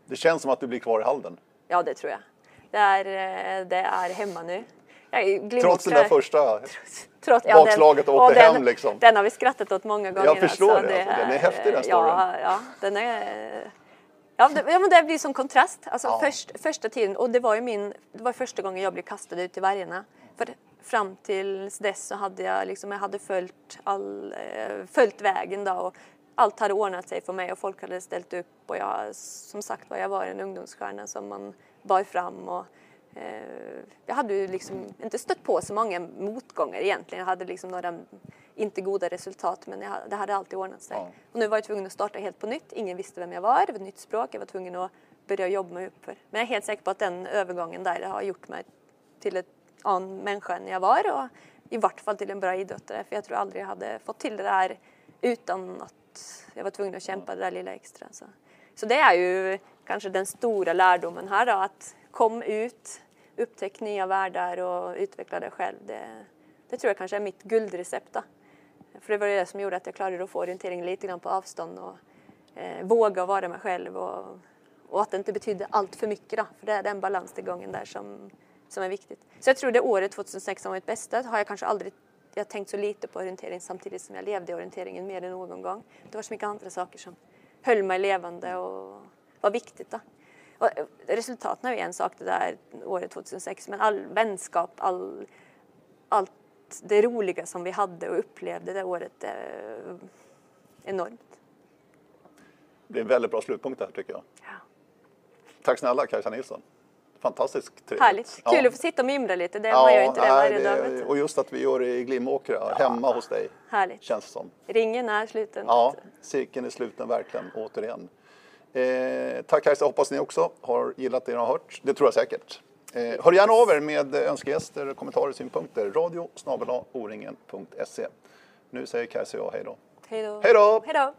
Det känns som att du blir kvar i Halden. Ja, det tror jag. Det är, eh, det är hemma nu. Jag. Trots den där första. Trots, bakslaget och åkte den, hem, liksom. Den har vi skrattat åt många gånger. förstår det, alltså. Den är häftig, den storyn. Ja, ja, den är... Ja, det, ja, men det blir som kontrast. Alltså Ja. först, första tiden, och det var ju min, det var första gången jag blev kastad ut till vargarna. För fram tills dess så hade jag liksom, jag hade följt, all, eh, följt vägen då och allt hade ordnat sig för mig och folk hade ställt upp och jag, som sagt var, jag var en ungdomsstjärna som man bar fram och jag hade ju liksom inte stött på så många motgångar egentligen. Jag hade liksom några inte goda resultat men jag, det hade alltid ordnat sig. Ja. Och nu var jag tvungen att starta helt på nytt. Ingen visste vem jag var, det var ett nytt språk. Jag var tvungen att börja jobba mig uppför. Men jag är helt säker på att den övergången där har gjort mig till ett annan människa än jag var och i vart fall till en bra idrottare. För jag tror aldrig jag hade fått till det där utan att jag var tvungen att kämpa det där lilla extra. Så, så det är ju kanske den stora lärdomen här då, att kom ut, upptäck nya världar och utveckla dig själv. Det, det tror jag kanske är mitt guldrecept. Då. För det var det som gjorde att jag klarade att få orientering lite grann på avstånd och eh, våga vara mig själv och, och att det inte betydde allt för mycket. Då, för det är den balansgången där som, som är viktigt. Så jag tror det året 2006 var mitt bästa har jag kanske aldrig jag tänkt så lite på orientering samtidigt som jag levde i orienteringen mer än någon gång. Det var så mycket andra saker som höll mig levande och var viktigt. Då. Och eh, resultaten är ju en sak det där året 2006 men all vänskap, all, allt det roliga som vi hade och upplevde det året är enormt. Det är en väldigt bra slutpunkt där tycker jag. Ja. Tack snälla Kajsa Nilsson. Fantastiskt trevligt. Härligt. Kul Ja. att få sitta och mimra lite. Det, man gör inte det nej, varje dag. Och just att vi gör det i Glimåkra, hemma hos dig. Härligt. Känns det som. Ringen är sluten. Ja, cirkeln är sluten verkligen, återigen. Eh, tack Kajsa, hoppas ni också har gillat det ni har hört. Det tror jag säkert. Eh, hör gärna av er med önskegäster, kommentarer, synpunkter. Radio o-ringen.se. Nu säger Kajsa och jag. Hej då. Hej då! Hej då.